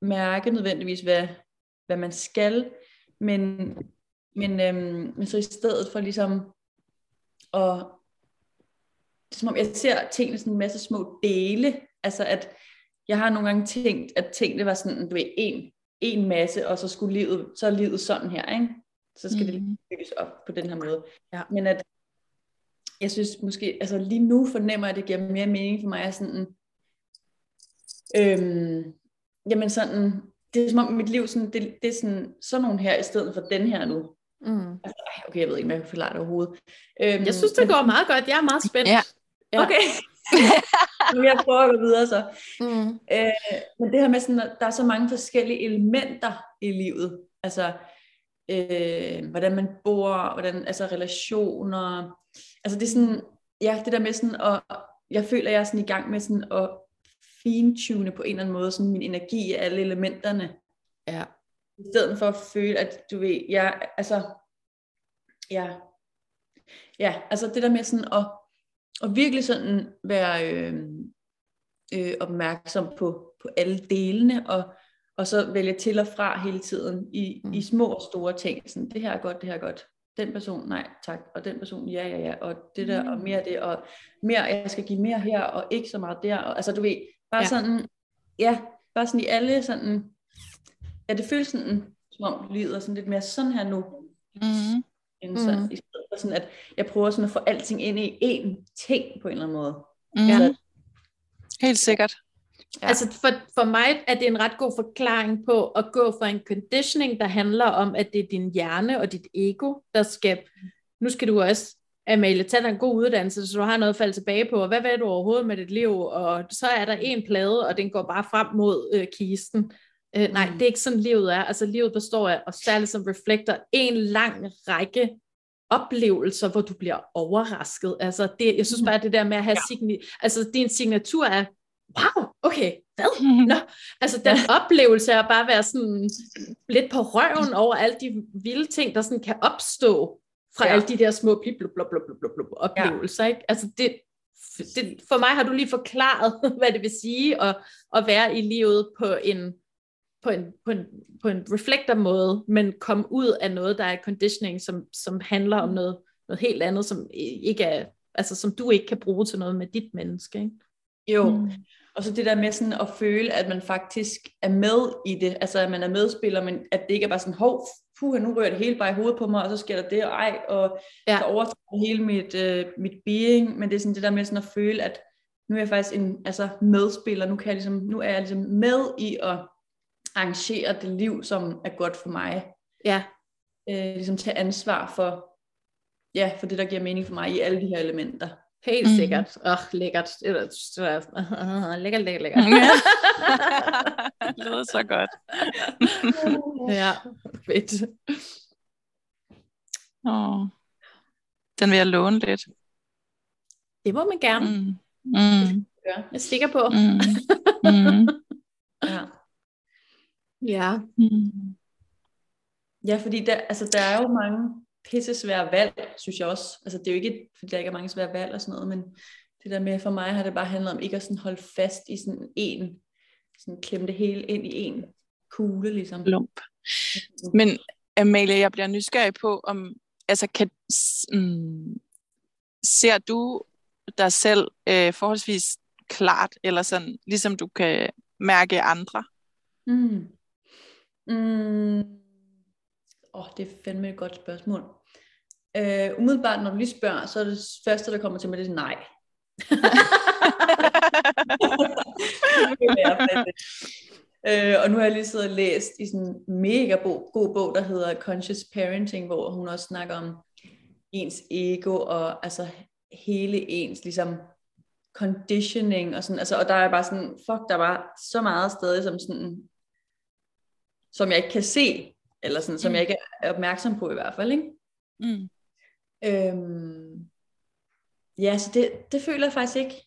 mærke nødvendigvis, hvad, hvad man skal, men, men, øhm, men så i stedet for ligesom at, det er som om jeg ser tingene sådan en masse små dele, altså at jeg har nogle gange tænkt, at tingene var sådan, du ved, en, en masse, og så skulle livet, så er livet sådan her, ikke? Så skal mm. det Mhm. bygges op på den her måde. Ja. Men at, jeg synes måske, altså lige nu fornemmer jeg, at det giver mere mening for mig, at sådan, øhm, jamen sådan, det er som om mit liv, sådan, det, det er sådan, sådan nogle her, i stedet for den her nu. Mm. Altså, ej, okay, jeg ved ikke, om jeg kan forklare det overhovedet. Øhm, Jeg synes, det går meget godt. Jeg er meget spændt. Ja. Ja. Okay. [laughs] jeg prøve at gå videre så. Mm. Øh, men det her med sådan, at der er så mange forskellige elementer i livet. Altså, øh, hvordan man bor, hvordan, altså relationer. Altså det er sådan, ja, det der med sådan, og jeg føler, jeg er sådan i gang med sådan at fintune på en eller anden måde, sådan min energi i alle elementerne. Ja. I stedet for at føle, at du ved, jeg, altså, ja, ja, altså det der med sådan at, at virkelig sådan være øh, øh, opmærksom på, på alle delene, og, og så vælge til og fra hele tiden i, Mm. i små og store ting. Sådan, det her er godt, det her er godt. Den person, nej tak. Og den person, ja, ja, ja. Og det der, og Mm. mere det, og mere, jeg skal give mere her, og ikke så meget der. Og, altså du ved, bare Ja. sådan, ja, bare sådan i alle sådan, ja, det føles sådan, som om livet er sådan lidt mere sådan her nu, Mm. end sådan, Mhm. i stedet for sådan, at jeg prøver sådan at få alting ind i én ting på en eller anden måde. Mm. Ja. Helt sikkert. Ja. Altså for, for mig er det en ret god forklaring på at gå fra en conditioning, der handler om, at det er din hjerne og dit ego, der skal, nu skal du også, Amalie, tage dig en god uddannelse, så du har noget at falde tilbage på, og hvad vil du overhovedet med dit liv, og så er der en plade, og den går bare frem mod øh, kisten. Øh, nej, Mm. det er ikke sådan, livet er. Altså livet består af, og særligt som reflekter, en lang række oplevelser, hvor du bliver overrasket. Altså det, jeg synes bare, det der med at have, ja. signi- altså din signatur er, wow, okay, hvad? [laughs] Nå, altså den oplevelse af at bare være sådan lidt på røven over alle de vilde ting, der sådan kan opstå fra ja. Alle de der små blip, blub, blub, blub, blub, blub, blub, oplevelser. Ja. Ikke? Altså det, det, for mig har du lige forklaret, [laughs] hvad det vil sige at, at være i livet på en, på en, på en, på en reflektor måde, men komme ud af noget, der er conditioning, som, som handler om noget, noget helt andet, som ikke er, altså som du ikke kan bruge til noget med dit menneske. Ikke? Jo, mm. og så det der med sådan at føle, at man faktisk er med i det, altså at man er medspiller, men at det ikke er bare sådan, hov, puh, nu rører det hele bare i hovedet på mig, og så sker der det, og ej, og Ja. så overtager hele mit, øh, mit being, men det er sådan det der med sådan at føle, at nu er jeg faktisk en altså medspiller, nu, kan jeg ligesom, nu er jeg ligesom med i at arrangere det liv, som er godt for mig. Ja, Øh, ligesom tage ansvar for, ja, for det, der giver mening for mig i alle de her elementer. Helt Mhm. sikkert. Åh, oh, lækkert. Er, er, [laughs] lækkert, lækkert, lækkert. [laughs] Det lyder så godt. [laughs] ja, fedt. Åh. Den vil jeg låne lidt. Det må man gerne. Mm. Mm. Jeg stikker på. Mm. Mm. Ja. Ja. Mm. Ja, fordi der, altså, der er jo mange pisse svære valg, synes jeg også. Altså, det er jo ikke, fordi der ikke er mange svære valg og sådan noget, men det der med, for mig har det bare handlet om ikke at sådan holde fast i sådan en, sådan klemme det hele ind i en kugle, ligesom. Lump. Men Amalie, jeg bliver nysgerrig på, om altså kan, mm, ser du dig selv øh, forholdsvis klart, eller sådan, ligesom du kan mærke andre? Mm. Mm. Åh, det er fandme et godt spørgsmål. Øh, umiddelbart, når du lige spørger, så er det første, der kommer til mig, det er nej. [laughs] øh, og nu har jeg lige siddet og læst i sådan en mega bo- god bog, der hedder Conscious Parenting, hvor hun også snakker om ens ego og altså hele ens ligesom conditioning og sådan, altså, og der er bare sådan, fuck, der var så meget stadig som sådan, som jeg ikke kan se, eller sådan, som Mm. jeg ikke er opmærksom på i hvert fald, ikke? Mm. Øhm, ja, så det, det føler jeg faktisk ikke.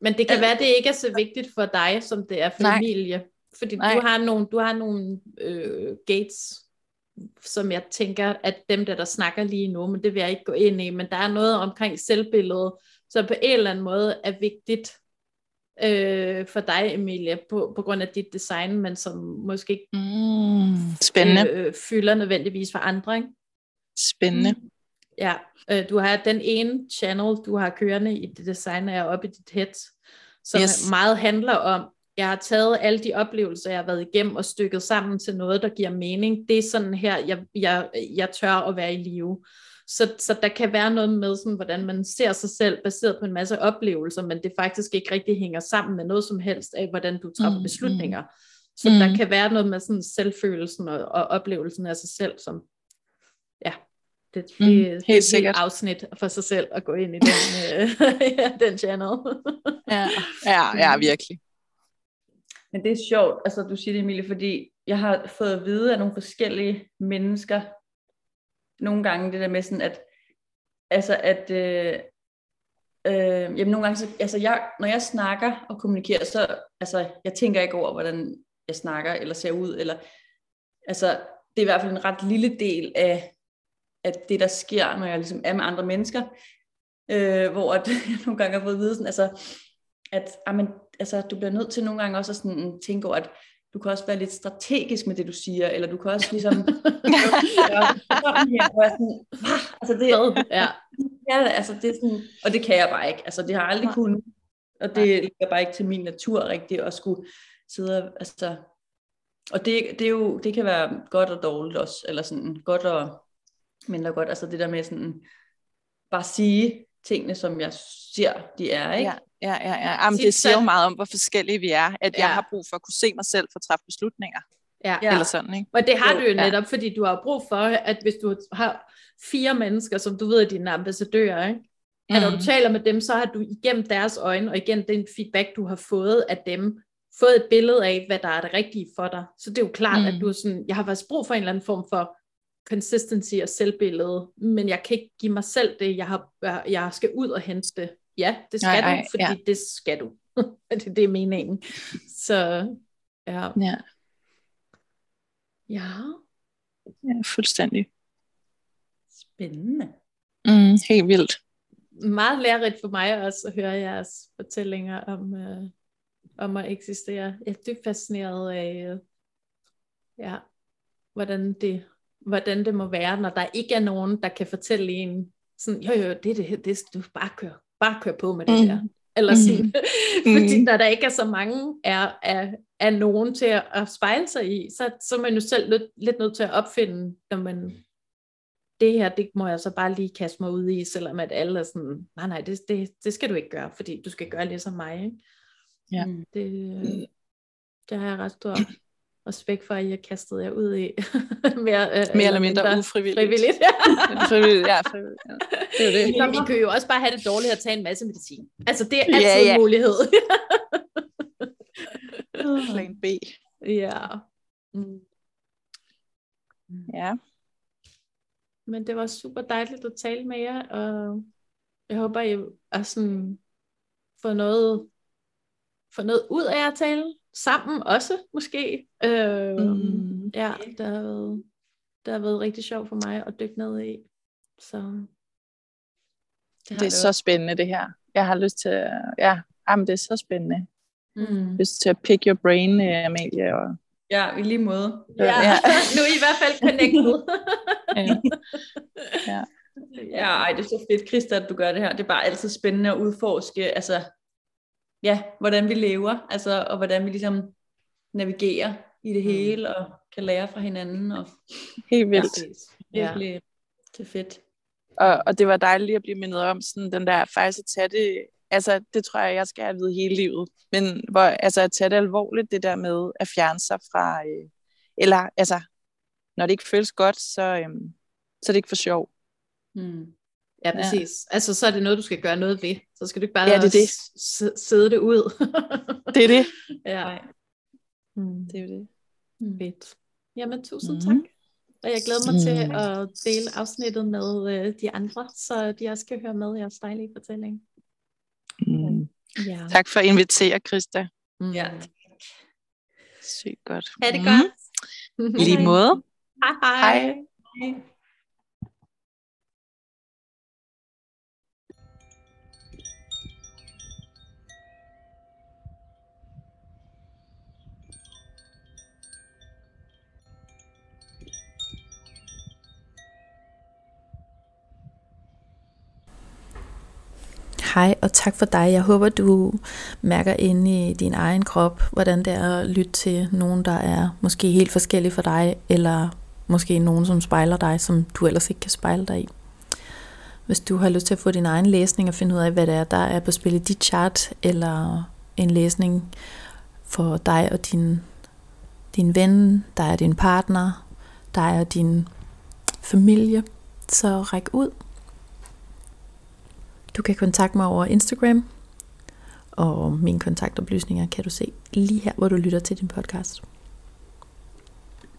Men det kan være, det ikke er så vigtigt for dig, som det er for Nej. Fordi Nej. du har nogle, du har nogle øh, gates, som jeg tænker, at dem der, der snakker lige nu, men det vil jeg ikke gå ind i, men der er noget omkring selvbilledet, som på en eller anden måde er vigtigt øh, for dig, Emilie, på, på grund af dit design, men som måske ikke Mm. Spændende. øh, fylder nødvendigvis for andre. Ikke? Spændende. Ja, øh, du har den ene channel, du har kørende i det design, er oppe i dit head, som yes. meget handler om, jeg har taget alle de oplevelser, jeg har været igennem, og stykket sammen til noget, der giver mening. Det er sådan her, jeg, jeg, jeg tør at være i live. Så, så der kan være noget med, sådan, hvordan man ser sig selv, baseret på en masse oplevelser, men det faktisk ikke rigtig hænger sammen med noget som helst af, hvordan du træffer Mm, mm, mm. beslutninger. Så Mm. der kan være noget med sådan selvfølelsen og, og oplevelsen af sig selv, som ja, det, det, Mm, det helt er et helt sikkert. afsnit for sig selv at gå ind i den, [laughs] øh, ja, den channel. Ja. ja, ja, virkelig. Men det er sjovt, altså du siger det Emilie, fordi jeg har fået at vide af nogle forskellige mennesker, nogle gange det der med sådan, at, altså at, øh, øh, jamen nogle gange, så, altså jeg, når jeg snakker og kommunikerer, så, altså jeg tænker ikke over, hvordan jeg snakker eller ser ud, eller, altså det er i hvert fald en ret lille del af, af det, der sker, når jeg ligesom er med andre mennesker, øh, hvor at, [laughs] jeg nogle gange har fået at vide sådan, altså, at ah, amen, altså, du bliver nødt til nogle gange også at sådan, tænke over, at du kan også være lidt strategisk med det, du siger, eller du kan også ligesom [laughs] [laughs] sådan altså det, ja. [laughs] ja, altså det er sådan, og det kan jeg bare ikke, altså det har jeg aldrig Nej. kunnet, og det ligger bare ikke til min natur rigtigt, at skulle sidde og, altså, og det, det, er jo, det kan være godt og dårligt også, eller sådan godt og mindre godt, altså det der med sådan, bare sige tingene, som jeg ser, de er, ikke? Ja, ja, ja. ja. Jamen, det siger jo meget om, hvor forskellige vi er. At jeg Ja. har brug for at kunne se mig selv for at træffe beslutninger. Ja. Ja. Eller sådan, ikke? Og det har Jo, du jo ja. netop, fordi du har brug for, at hvis du har fire mennesker, som du ved er dine ambassadører, ikke? at når du taler med dem, så har du igennem deres øjne, og igen den feedback, du har fået af dem, fået et billede af, hvad der er det rigtige for dig. Så det er jo klart, Mm. at du er sådan, jeg har faktisk brug for en eller anden form for consistency og selvbillede, men jeg kan ikke give mig selv det, jeg, har, jeg skal ud og hente det. Ja, det skal Nej, du, ej, fordi ja. det skal du. det, [laughs] det er meningen. Så ja. Ja, Ja, ja, fuldstændig. Spændende. Mm, helt vildt. meget lærerigt for mig også at høre jeres fortællinger om, øh, om at eksistere. Jeg er dybt fascineret af, øh, ja, hvordan det, hvordan det må være, når der ikke er nogen, der kan fortælle en, sådan, jo jo, det er det, det du bare kør, bare kør på med det Mm. der. Eller Mm. sådan, [laughs] fordi Mm. når der ikke er så mange af, af, er nogen til at, at spejle sig i, så, så er man jo selv lidt, lidt nødt til at opfinde, når man, det her, det må jeg så bare lige kaste mig ud i, selvom at alle er sådan, nej nej, det, det, det skal du ikke gøre, fordi du skal gøre ligesom mig. Ikke? Ja. Det, det har jeg ret stor respekt for, at I har kastet jer ud i. [laughs] mere, øh, Mere eller mindre, mindre ufrivilligt. Frivilligt, ja. [laughs] frivilligt, ja, frivilligt. Ja. Det er det. Nå, vi kan jo også bare have det dårligt at tage en masse medicin. Altså, det er altid ja, ja. en mulighed. [laughs] Plan B. Ja. Mm. Ja. Men det var super dejligt at tale med jer, og jeg håber, I er sådan, får noget, får noget ud af at tale sammen også, måske. Øh, mm. Ja, det har, været, det har været rigtig sjovt for mig at dykke ned i. Så det, det er så spændende det her. Jeg har lyst til, ja, jamen, det er så spændende. Mm. Lyst til at pick your brain, øh, Amalie. Og... Ja, i lige måde. Ja, ja. [laughs] nu er I i hvert fald connected. [laughs] ja. ja. Ja, ej, det er så fedt, Christa, at du gør det her. Det er bare altid spændende at udforske, altså, ja, hvordan vi lever, altså, og hvordan vi ligesom navigerer i det mm. hele, og kan lære fra hinanden. Og, Helt vildt. Ja, virkelig, ja. det er fedt. Og, og det var dejligt at blive mindet om sådan den der, faktisk at tage det, altså det tror jeg, jeg skal have vide hele livet, men hvor, altså at tage det alvorligt, det der med at fjerne sig fra, øh, eller altså, når det ikke føles godt, så, øh, så er det ikke for sjov. Mm. Ja, præcis. Ja. Altså, så er det noget, du skal gøre noget ved. Så skal du ikke bare ja, det er det. sidde det ud. det er det. [laughs] Ja. Mm. Det er jo det. Mm. Fedt. Jamen, tusind mm. tak. Og jeg glæder mig mm. til at dele afsnittet med øh, de andre, så de også skal høre med i jeres dejlige fortælling. Mm. Ja. Tak for at invitere, Christa. Mm. Ja. Sygt godt. Ha' det mm. godt. I lige måde. Hej hej. hej. Hej og tak for dig. Jeg håber, du mærker inde i din egen krop, hvordan det er at lytte til nogen, der er måske helt forskellig for dig, eller måske nogen, som spejler dig, som du ellers ikke kan spejle dig i. Hvis du har lyst til at få din egen læsning og finde ud af, hvad det er, der er på spil i dit chart, eller en læsning for dig og din, din ven, der er din partner, der er din familie, så ræk ud du kan kontakte mig over Instagram, og mine kontaktoplysninger kan du se lige her, hvor du lytter til din podcast.